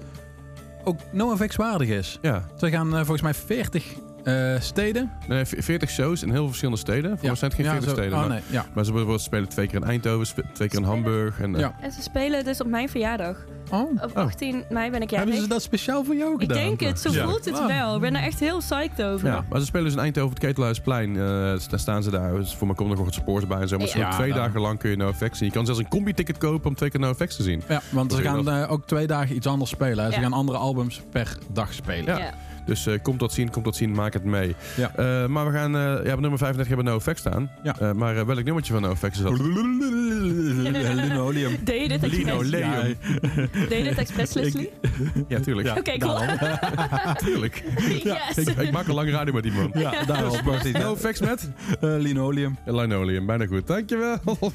ook NoFX waardig is. ja. Ze gaan volgens mij 40 eh, steden. Nee, v- 40 shows in heel veel verschillende steden. Voor mij zijn het geen 40 zo- steden. Oh maar, nee, ja. maar ze bijvoorbeeld spelen twee keer in Eindhoven, spe- twee keer in Hamburg. En, eh, Ja. En ze spelen dus op mijn verjaardag. Oh, Op 18 mei ben ik hebben jarig. ze dat speciaal voor jou Ik gedaan? denk het, zo Ja. voelt het wel. Ik ben er echt heel psyched over. Ja, maar ze spelen dus in Eindhoven op het Ketelhuisplein. Eh, daar staan ze daar. Dus voor mij komt er nog wat supporters bij en zo. Maar Ja. zo Ja, twee dan. dagen lang kun je NoFX zien. Je kan zelfs een combi-ticket kopen om twee keer NoFX te zien. Ja, want ze Probeer gaan ook twee dagen iets anders spelen. hè. Ze Ja. gaan andere albums per dag spelen. Dus eh komt dat zien, komt dat zien, maak het mee. Ja. Eh, maar we gaan, eh ja, op nummer 35 hebben we NoFX staan. Ja. Eh, maar welk nummertje van NoFX is dat? Linoleum. Deed je dit expres? Linoleum. Deed je dit expres, Leslie? Ja, tuurlijk. Oké, cool. tuurlijk. yes. Ik, ik maak al lang radio met die man. Ja, daarom. precies. NoFX met Eh, linoleum. Linoleum. Bijna goed. Dankjewel.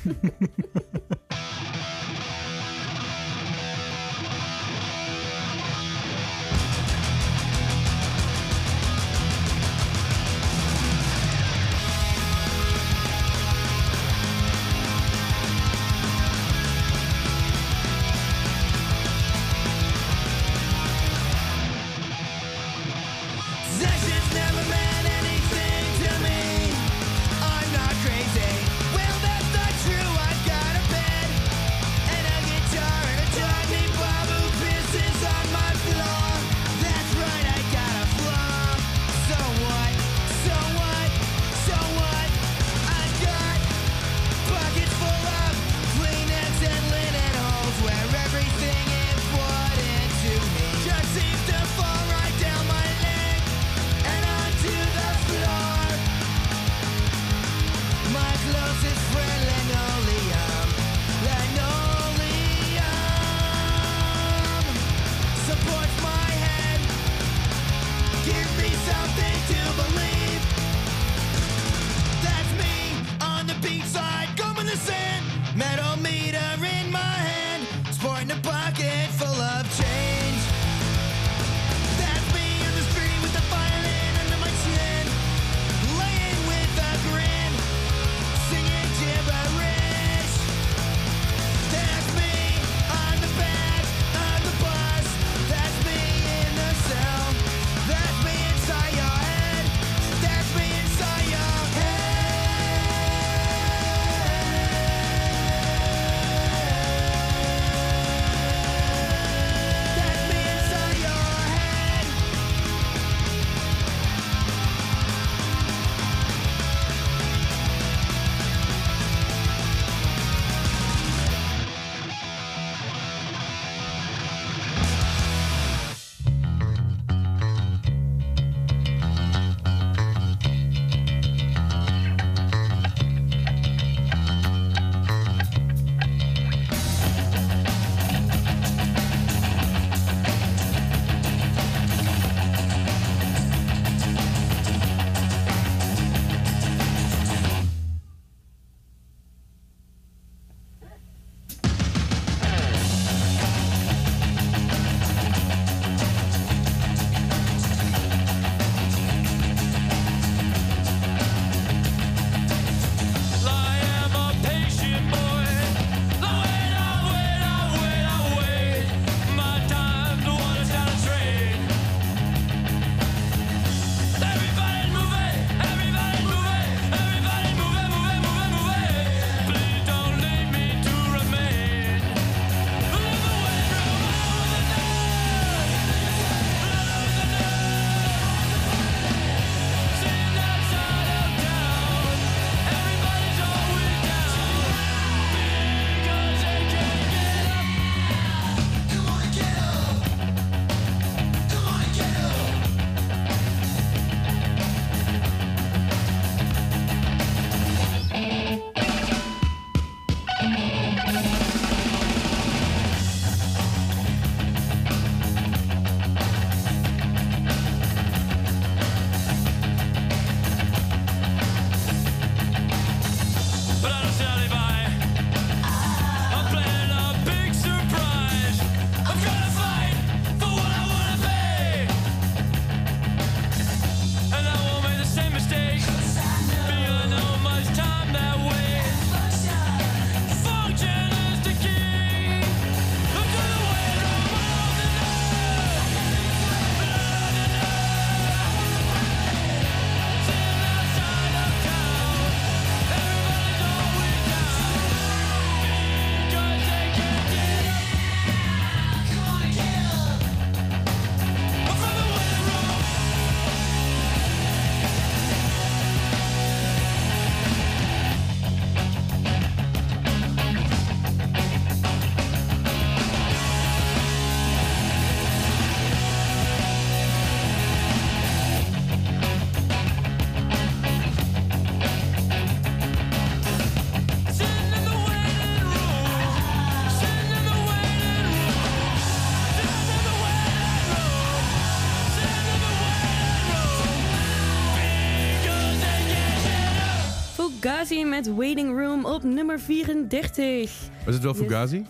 Fugazi met Waiting Room op nummer 34. Was het wel Yes. Fugazi?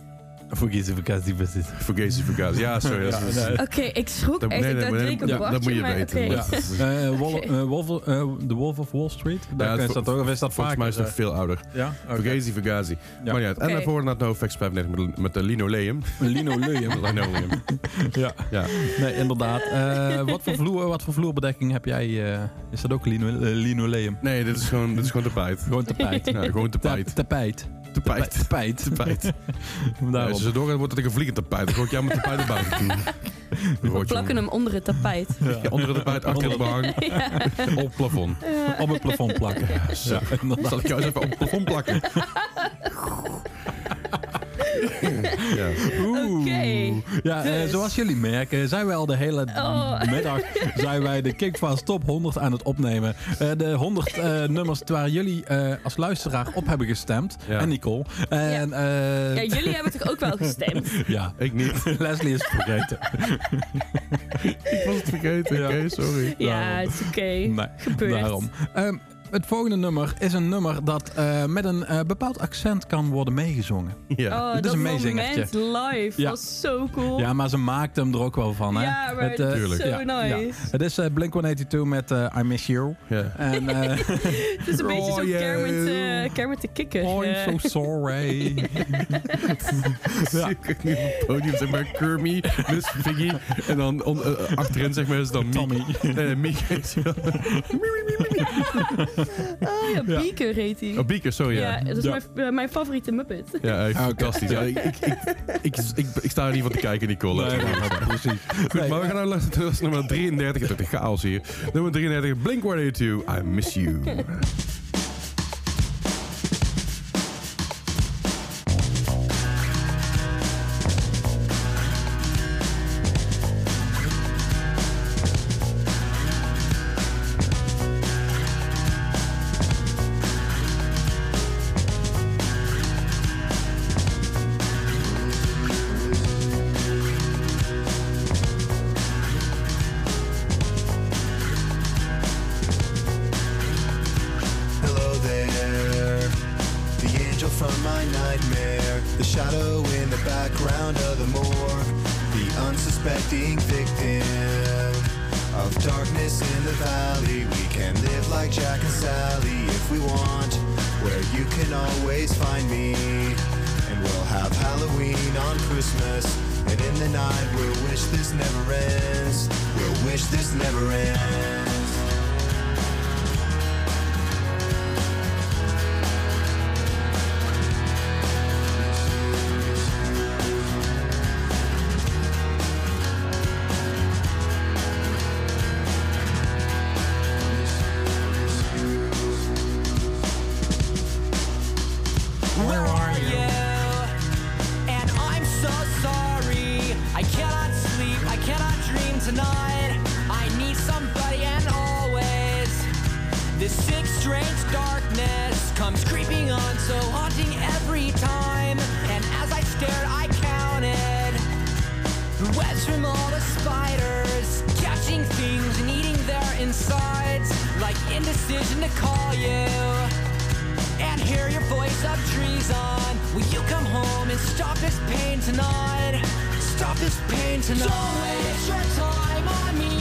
Fugazi, Fugazi, was dit. Fugazi, Fugazi. Ja, sorry. dat is- Ja, nee. Oké, ik schrok Dat- echt. nee, ik nee, drie keer ja, Bartje, dat moet je maar weten. oké. Ja. Eh, Wol- eh, Wolf, eh, The Wolf of Wall Street? Daar Ja, dat ook, is dat Volgens vaak? mij is het nog veel ouder. Ja? Oké. Fugazi, Fugazi. Ja. Maar uit. En daarvoor naar NoFX 35 met, met de linoleum. Linoleum. linoleum. ja. Ja. Nee, inderdaad. Eh, wat, voor vloer, wat voor vloerbedekking heb jij? eh, is dat ook lino, eh, linoleum? Nee, dit is gewoon, dit is gewoon tapijt. Gewoon tapijt. Ja, gewoon Ta- tapijt. tapijt. Tapijt. Tapijt. Tapijt. Ja, Daarom. als je zo doorgaat, wordt het een vliegend tapijt. Dan gooi ik jou met tapijt toe. We plakken hem onder het tapijt. Ja, onder het tapijt, achter het behang. Op het plafond. Op het plafond plakken. Ja. Zal ik jou eens even op het plafond plakken? Ja. Oeh. Oké, Ja, eh, dus. zoals jullie merken zijn wij al de hele Oh. middag zijn wij de Kickfast Top 100 aan het opnemen. Eh, de 100 eh, nummers waar jullie eh, als luisteraar op hebben gestemd. Ja. En Nicole. En, eh, ja, jullie hebben toch ook wel gestemd? ja. Ik niet. Leslie is het vergeten. Ik was het vergeten. Ja. Oké, sorry. Ja, het is oké. Nee, Gebeurt. daarom. Ehm, het volgende nummer is een nummer dat eh, met een eh, bepaald accent kan worden meegezongen. Ja. Oh, Dit is een meezingertje. moment live Ja. was zo cool. Ja, maar ze maakte hem er ook wel van, hè? Ja, maar het, dat is Tuurlijk. zo ja, nice. ja. Het is eh, Blink-182 met eh, I Miss You. Ja. En, eh Het is een beetje Oh, zo yeah. Kermit, eh, Kermit de Kikker. oh, I'm Eh, so sorry. Ja. Ik nu op het podium, zeg maar, Kermie, Miss Piggy. En dan on- eh, achterin, zeg maar, is dan. Tommy. Nee, Oh ja, Beaker heet hij. Oh, Beaker, sorry, ja, ja. dat is Ja. mijn, eh, mijn favoriete Muppet. Ja, echt Ah, fantastisch. Ja, ik, ik, ik, ik, ik, ik sta er niet van te kijken, Nicole. Nee, nee, nee, precies. Goed, Nee, maar we gaan luisteren naar nummer 33. Het is chaos hier. Nummer 33, Blink-182, I Miss You. indecision to call you and hear your voice of treason. Will you come home and stop this pain tonight? Stop this pain tonight. Don't waste your time on me.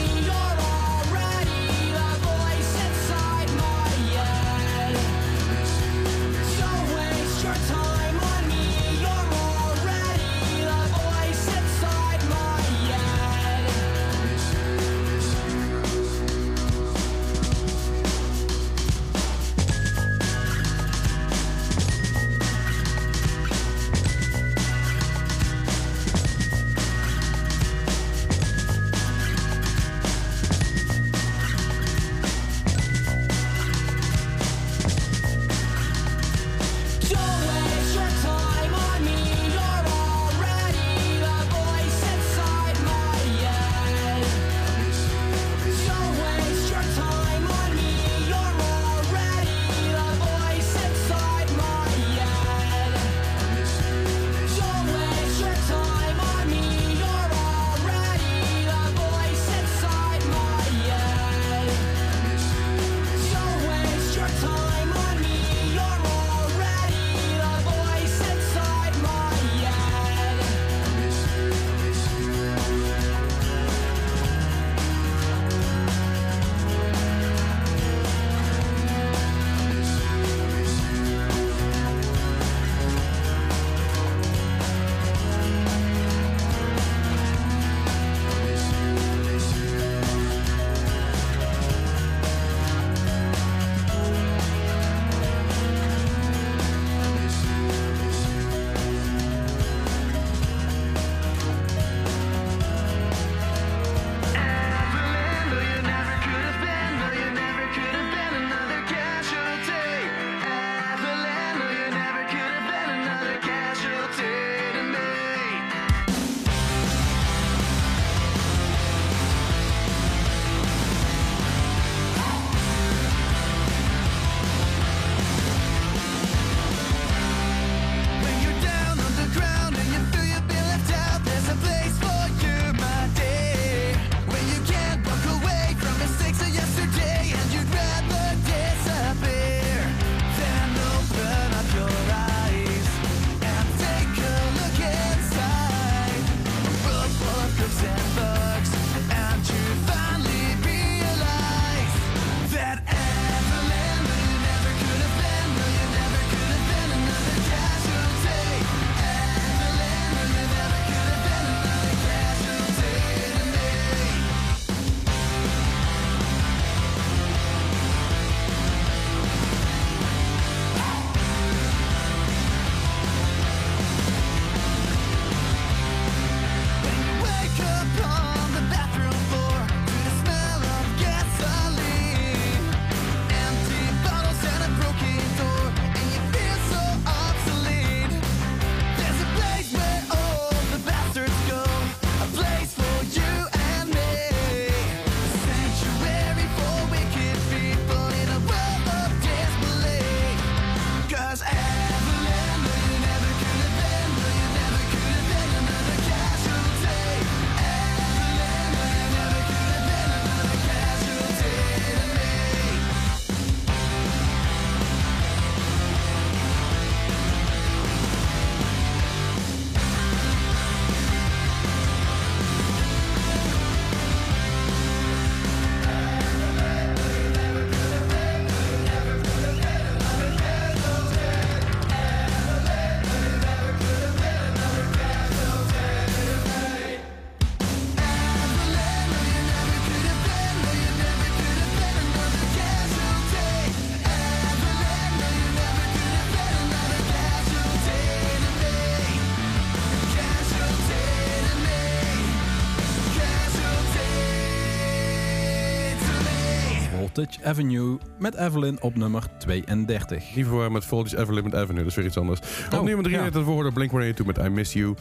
Avenue met Evelyn op nummer 32. Niet voor met Voltage Everlimit Avenue, dat is weer iets anders. Op Oh, nummer 3 ja. het woord Blink-182 met I Miss You.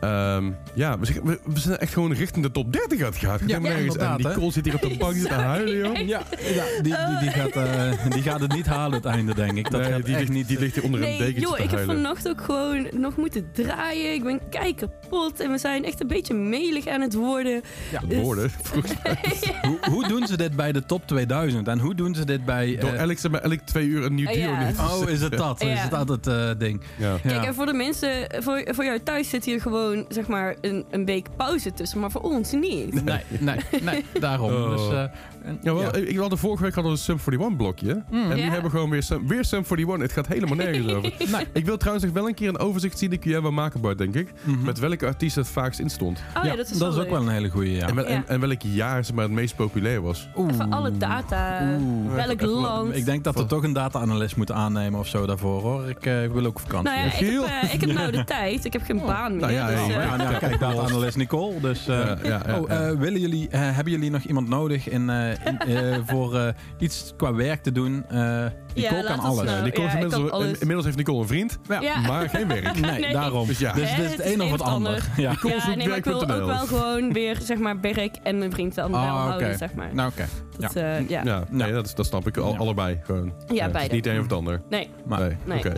Ehm, ja, we, zijn- we, we echt gewoon richting de top 30 aan het gaan. Ja, nergens. En? Nicole zit hier op de bank te huilen, joh. Ja, ja die, die, die, gaat, eh, die gaat het niet halen het einde, denk ik. Dat die, ligt, die ligt hier onder een dekentje joh, ik heb vannacht ook gewoon nog moeten draaien. Ik ben kei kapot en we zijn echt een beetje melig aan het worden. Ja, Dus- Woorden. hoe, hoe doen ze dit bij de top 2000? En hoe doen ze dit bij... Door eh, maar, elk twee uur een nieuw Oh, duo ja. neer te oh, is het dat? Is het dat het eh, ding? Ja. Kijk, en voor de mensen, voor, voor jou thuis zit hier gewoon zeg maar een, een week pauze tussen, maar voor ons niet. Nee, nee, nee, daarom. Oh. Dus, eh, en- Ja, wel, ja. Ik hadden vorige week hadden we een Sum 41 blokje. En nu Ja. hebben we gewoon weer Sum, weer Sum 41. Het gaat helemaal nergens over. Nee. Ik wil trouwens nog wel een keer een overzicht zien. Die kun jij wel maken, Bart, denk ik. Mhm. Met welke artiest het vaakst in stond. Oh ja, dat is, wel ook wel een hele goede, ja. En, wel- en, Ja. en welk jaar zeg maar, het meest populair was. Even alle data, Oeh. welk Even- land. Ik denk dat we toch een data-analyst moeten aannemen of zo daarvoor, hoor. Ik eh, wil ook vakantie. nou ja, ik heb, Giel. eh, ik heb nou de tijd. Ik heb geen baan meer. Nou ja, dus, hey, eh, ja, nou, kijk, data-analyst Nicole. Dus, eh, Ja, ja, ja, oh, ja. eh, willen jullie, eh, hebben jullie nog iemand nodig in, eh, in, eh, voor eh, iets qua werk te doen? Eh Nicole laat kan alles. nou. Ja, Nicole ja, inmiddels, kan alles. inmiddels heeft Nicole een vriend, Ja. Ja. maar geen werk. Nee, Nee. daarom. Dus ja. Dus Hè, het een of het ander. ander. Ja. Ja, nee, maar ik wil ook wel gewoon weer zeg maar werk en mijn vriend wel, wel Ah, houden, zeg maar. Nou, oké. Dat, eh, ja. Ja, nee, dat, is- dat snap ik. Al, Ja. Allebei gewoon. Ja, het is beide. niet een of het ander. Nee, Maar, nee, nee. oké.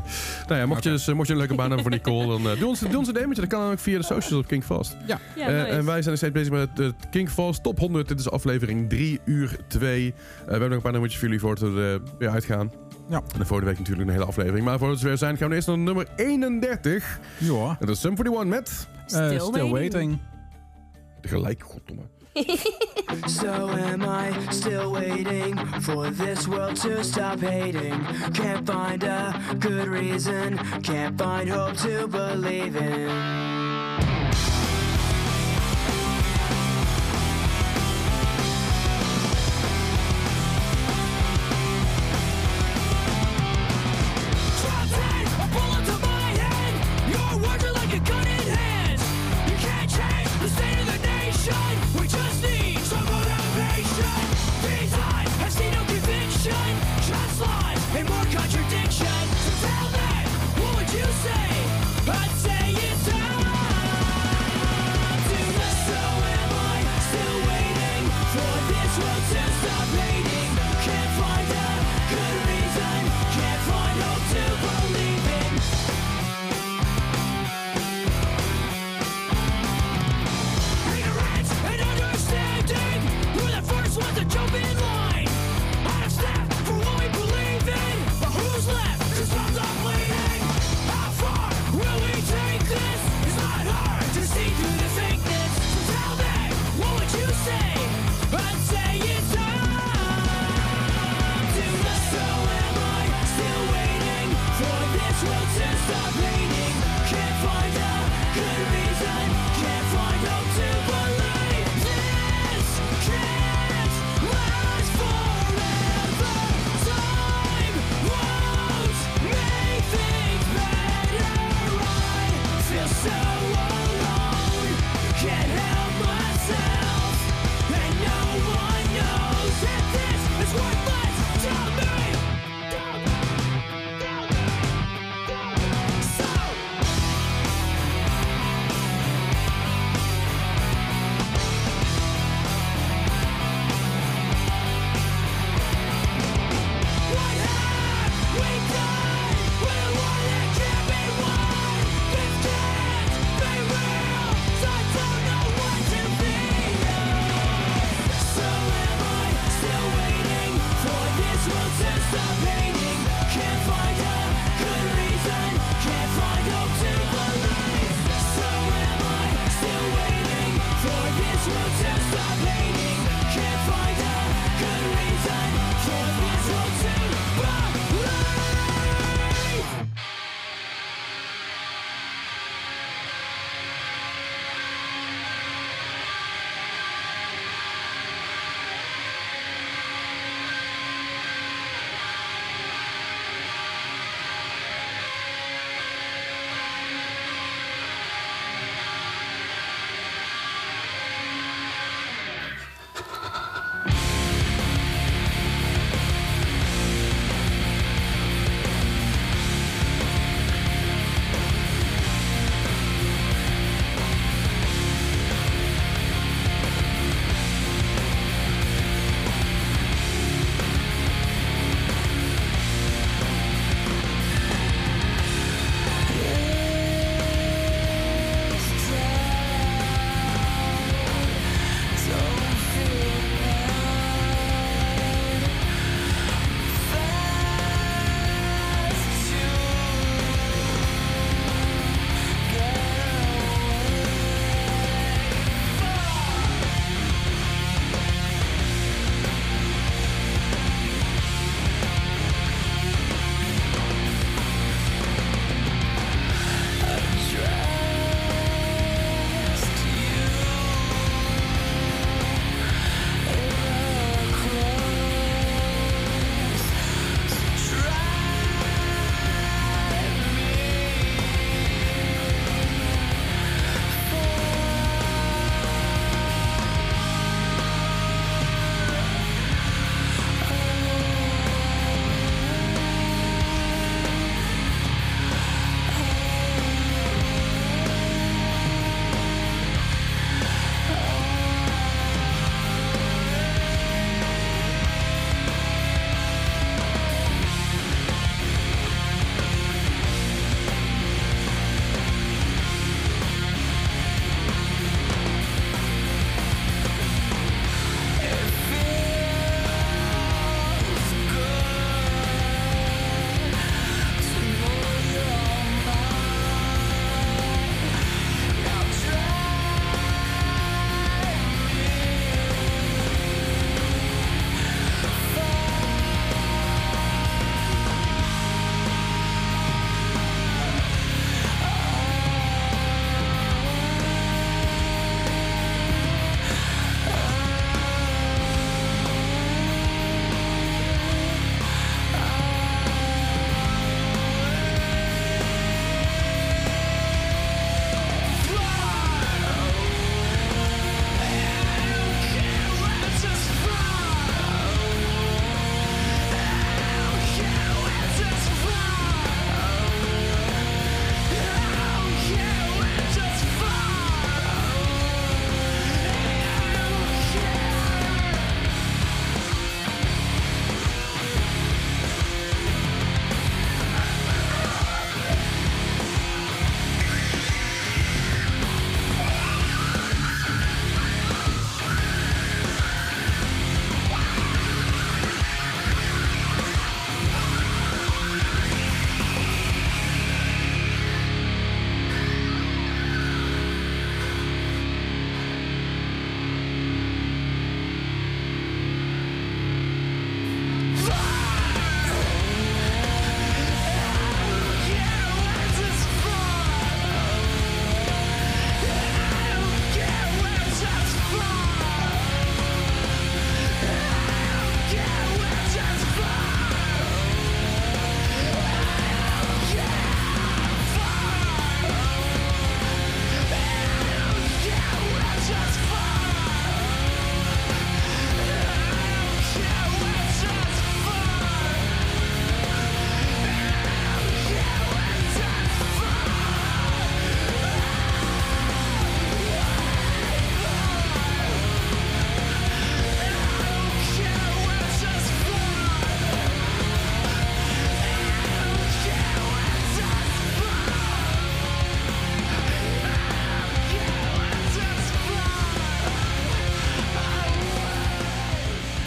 Nou ja, mocht, je dus, eh, mocht je een leuke baan hebben voor Nicole, dan eh, doe, ons, doe ons een demetje. Dat kan ook via de socials op King Fast. Ja. ja, Eh, nice. en wij zijn nog steeds bezig met het eh, King Fast Top 100. Dit is aflevering 3 uur 2. we hebben nog een paar nummertjes voor jullie voor het we er weer uitgaan. Ja. En de volgende week natuurlijk een hele aflevering. Maar we er weer zijn, gaan we eerst naar nummer 31. Ja. En dat is Sum 41 met... Eh, Still still waiting. waiting. Tegelijk, goddomme. So am I still waiting for this world to stop hating? Can't find a good reason, can't find hope to believe in.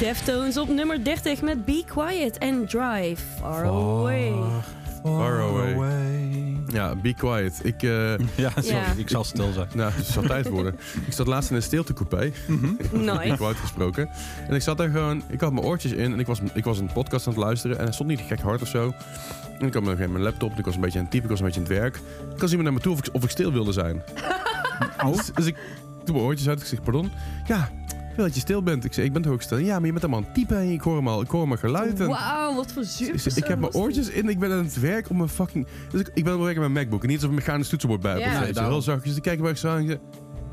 Deftones op nummer 30 met Be Quiet and Drive Far Away. Far away. Ja, be quiet. Ik, eh, Ja, sorry, Ja. ik zal stil zijn. nou, het zal tijd worden. Ik zat laatst in een stiltecoupé. Nice. Ik uitgesproken. En ik zat daar gewoon, ik had mijn oortjes in en ik was, ik was een podcast aan het luisteren en het stond niet gek hard of zo. En ik had mijn, mijn laptop, en ik was een beetje aan het typen, ik was een beetje aan het werk. Ik kwam iemand naar me toe of ik, of ik stil wilde zijn. Oh. Dus, dus ik doe mijn oortjes uit, ik zeg, pardon? Ja, wil dat je stil bent. Ik zeg, ik ben toch ook stil? Ja, maar je bent allemaal aan het typen en ik hoor hem al, ik hoor mijn geluid. En, Wauw, wat voor zuur. ik, heb mijn oortjes in, ik ben aan het werk op mijn fucking... Dus ik, ik ben aan het werken met mijn MacBook en niet ik een mechanisch toetsenbord bij. Ja. Nee, daarom. heel zachtjes, ik kijk waar ik zo aan en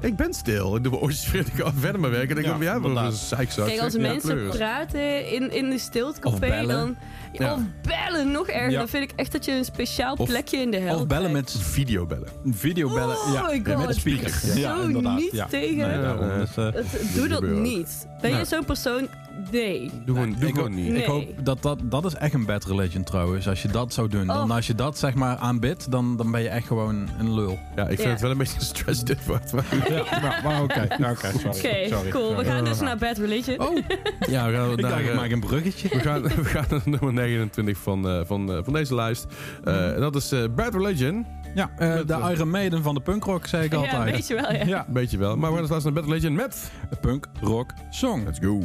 ik ben stil. Ik doe mijn oortjes weer, ik ga verder mijn werk. En ik Ja, denk, ja, een zeikzak. Kijk, als Ja, mensen praten in, in de Of stiltecafé, bellen. dan... Ja. Of bellen, nog erger. Ja. Dan vind ik echt dat je een speciaal Of- plekje in de hel Of bellen krijgt. met Videobellen. videobellen. Oh ja, my ja, met speaker. Ja, zo inderdaad. niet ja. tegen. Nee, daarom. Ja, Dus, eh, Het- doe dat niet. Ben je zo'n persoon? Nee. Doe gewoon, doe ik, gewoon niet. Nee. ik hoop dat dat... Dat is echt een bad religion trouwens. Als je dat zou doen. Dan Oh. als je dat zeg maar aanbidt, dan, dan ben je echt gewoon een lul. Ja, ik vind Ja. het wel een beetje stress dit wordt. Maar Ja, maar, maar oké. Ja, oké, sorry. Oké, sorry. cool. We Sorry. gaan dus naar Bad Religion. Oh, ja, we gaan ik naar, dacht, ik eh, maak een bruggetje. we, gaan, we gaan naar nummer 29 van, eh, van, eh, van deze lijst. Eh, En dat is eh, Bad Religion. Ja, eh, Met, de eh, Iron Maiden van de punkrock, zei ik ja, altijd. weet je wel, ja. Ja, Weet je wel. Maar we gaan dus luisteren naar Bad Religion met... de punk rock song. Let's go.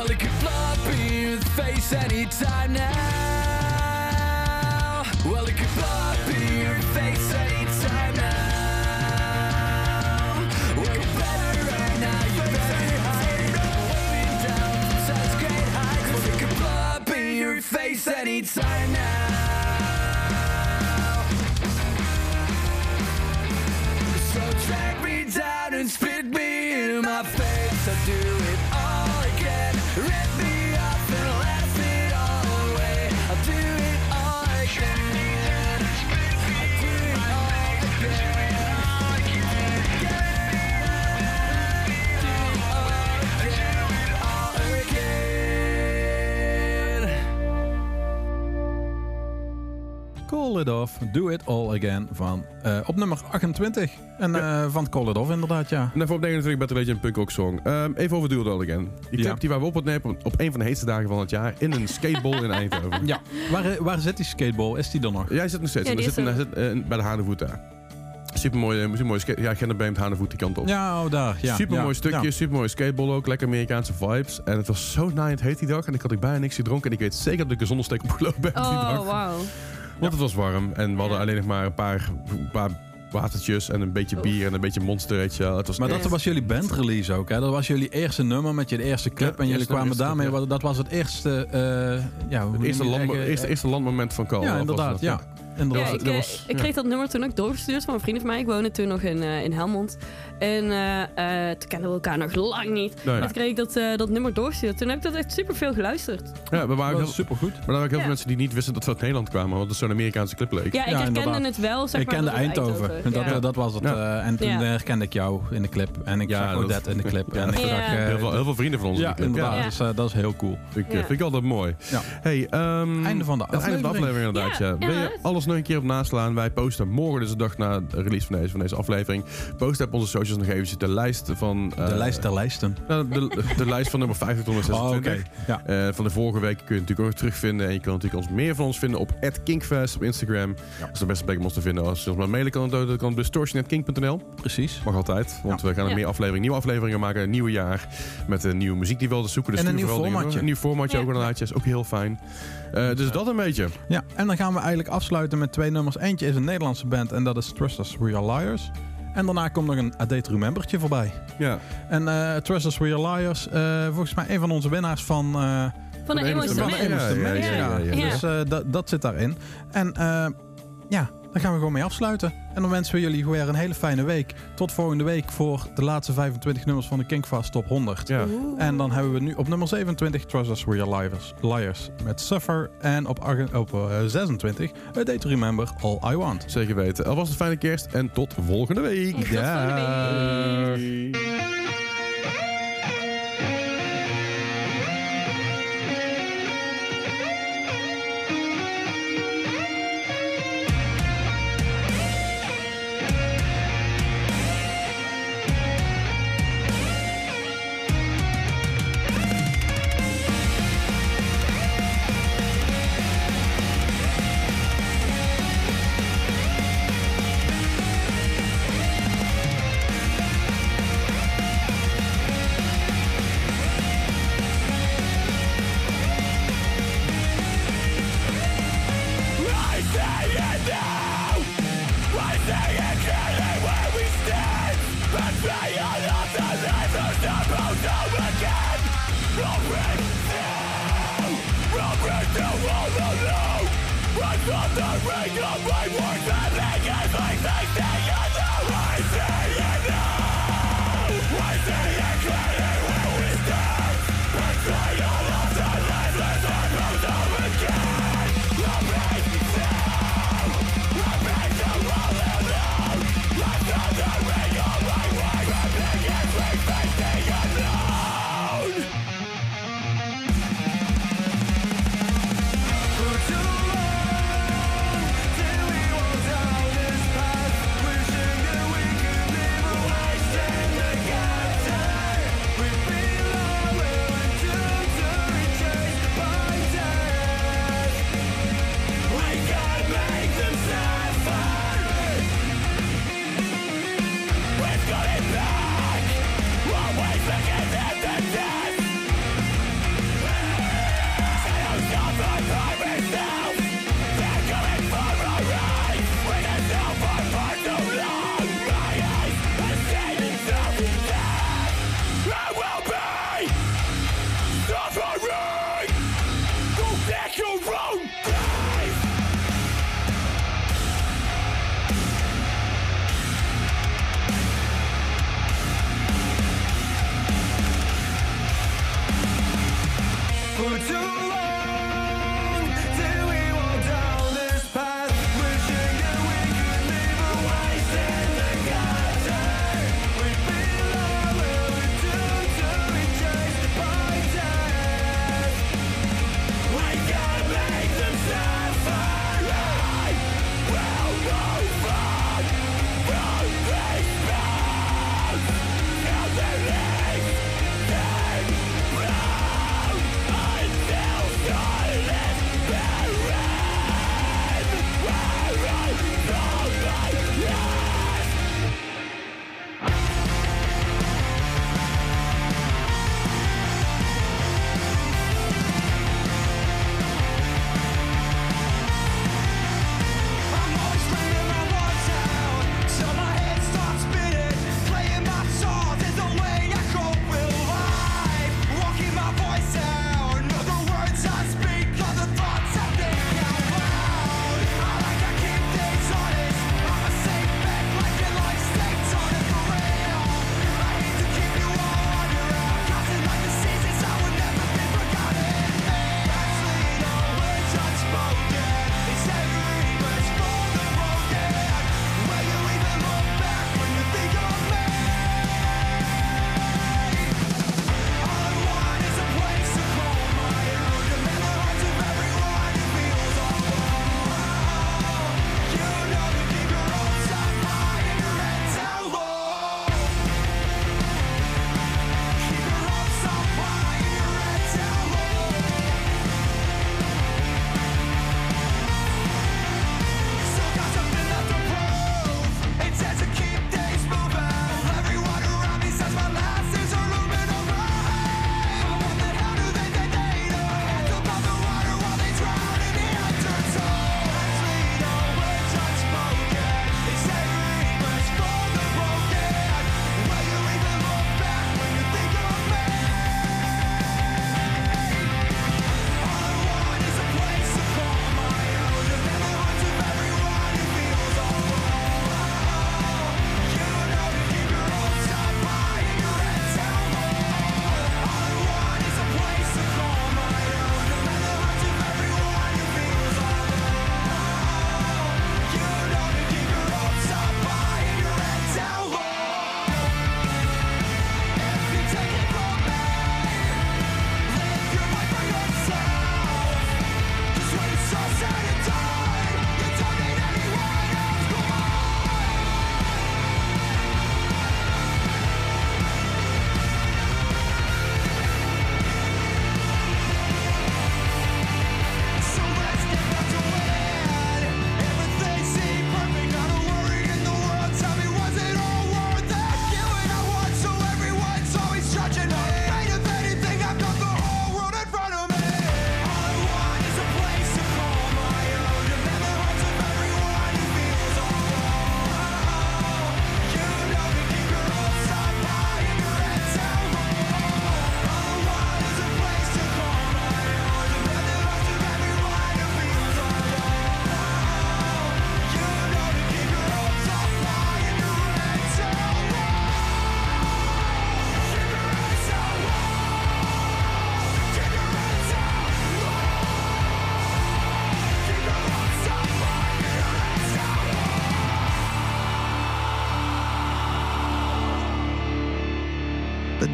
Well, it could blow up in your face anytime now. Well, it could blow up in your face anytime now. Well, you better right now, better great. Well, it could blow up in your face anytime now. So drag me down and spit me in my face. I'll do Call It Off, Do It All Again van eh, op nummer 28. En eh, van Call It Off inderdaad, ja. En daarvoor op 29 Better Legend een punk rock song. Ehm, even over Duel All Again. Die clip Ja. die waren we op het nemen op een van de heetste dagen van het jaar in een skateball in Eindhoven. Ja, waar, waar zit die skateball? Is die er nog? Jij zit nog steeds. Ja, die zit, er. zit eh, bij de Hanevoet daar. Supermooi, supermooi skate. Ja, Genderbeemd, Hanevoet die kant op. Ja, oh, daar. Ja, Supermooi ja, stukje, ja. supermooi skateball ook. Lekker Amerikaanse vibes. En het was zo naaiend heet die dag. En ik had ik bijna niks gedronken. En ik weet zeker dat ik een zonnesteek opgelopen ben die Oh, dag. Want het was warm. En we hadden alleen nog maar een paar, een paar watertjes en een beetje bier en een beetje monster. Weet je wel. Het was Maar dat was jullie bandrelease ook, hè? Dat was jullie eerste nummer met je eerste clip. Ja, en jullie eerste- kwamen eerste daarmee, ja. dat was het eerste... eh ja, het eerste, land, eerste, eerste landmoment van Carl. Ja, inderdaad, ja. was- ik, eh, was- ik ja. kreeg dat nummer toen ook doorgestuurd van een vriend van mij. Ik woonde toen nog in, eh, in Helmond. En eh, eh, toen kenden we elkaar nog lang niet. Nee. En toen kreeg ik dat, eh, dat nummer doorgestuurd. Toen heb ik dat echt super veel geluisterd. Ja, we waren heel, supergoed. maar er waren ook heel Ja. veel mensen die niet wisten dat we uit Nederland kwamen. Want het zo'n Amerikaanse clip leek. Ja, ik Ja, herkende inderdaad. het wel. Zeg ik maar, kende Eindhoven. En dat, Ja. dat was het. Ja. eh, en toen Ja. herkende ik jou in de clip. En ik Ja, zag dat- Odette in de clip. Ja, en ik Ja. zag, Heel veel, heel veel vrienden van ons. in die clip. inderdaad. Ja. Dus, dat is heel cool. Ik, Ja. vind ik altijd mooi. Ja. Hey, ehm, Einde van de het einde van de aflevering inderdaad. Ja, Wil je alles nog een keer op naslaan? Wij posten morgen, dus de dag na de release van deze, van deze aflevering. Posten op onze socials nog eventjes de lijst van... De eh, lijst der lijsten. nou, de, de lijst van nummer 50 tot Oh, 26. oké. Ja. Eh, van de vorige week kun je natuurlijk ook terugvinden. En je kan natuurlijk ons meer van ons vinden op @kinkfest op Instagram. Dat is de beste plek om ons te vinden. Als je ons maar mailen kan, dan kan distortion.kink.nl. Precies. Mag altijd, want we gaan er Ja. meer afleveringen, nieuwe afleveringen maken. Een nieuw jaar met een nieuwe muziek die we wilden zoeken. Dus En een nieuw formatje. Een nieuw formatje Ja. ook inderdaad. is ook heel fijn. Eh, dus dat een beetje. Ja, en dan gaan we eigenlijk afsluiten met twee nummers. Eentje is een Nederlandse band en dat is Trust Us We Are Liars. En daarna komt nog een A Day to Remembertje voorbij. Ja. En eh Trust Us We Are Liars, eh, volgens mij een van onze winnaars van... eh, Van de Van de Emos Emos van de de ja, ja, ja. ja, ja. Dus eh, dat- dat zit daarin. En eh, ja, daar gaan we gewoon mee afsluiten. En dan wensen we jullie weer een hele fijne week. Tot volgende week voor de laatste 25 nummers van de Kinkfast Top 100. Ja. En dan hebben we nu op nummer 27 Trust Us We Are Liars, Liars met Suffer. En op, op eh, 26 A Day to Remember All I Want. Zeker weten. Alvast een fijne kerst en tot volgende week. Tot volgende week.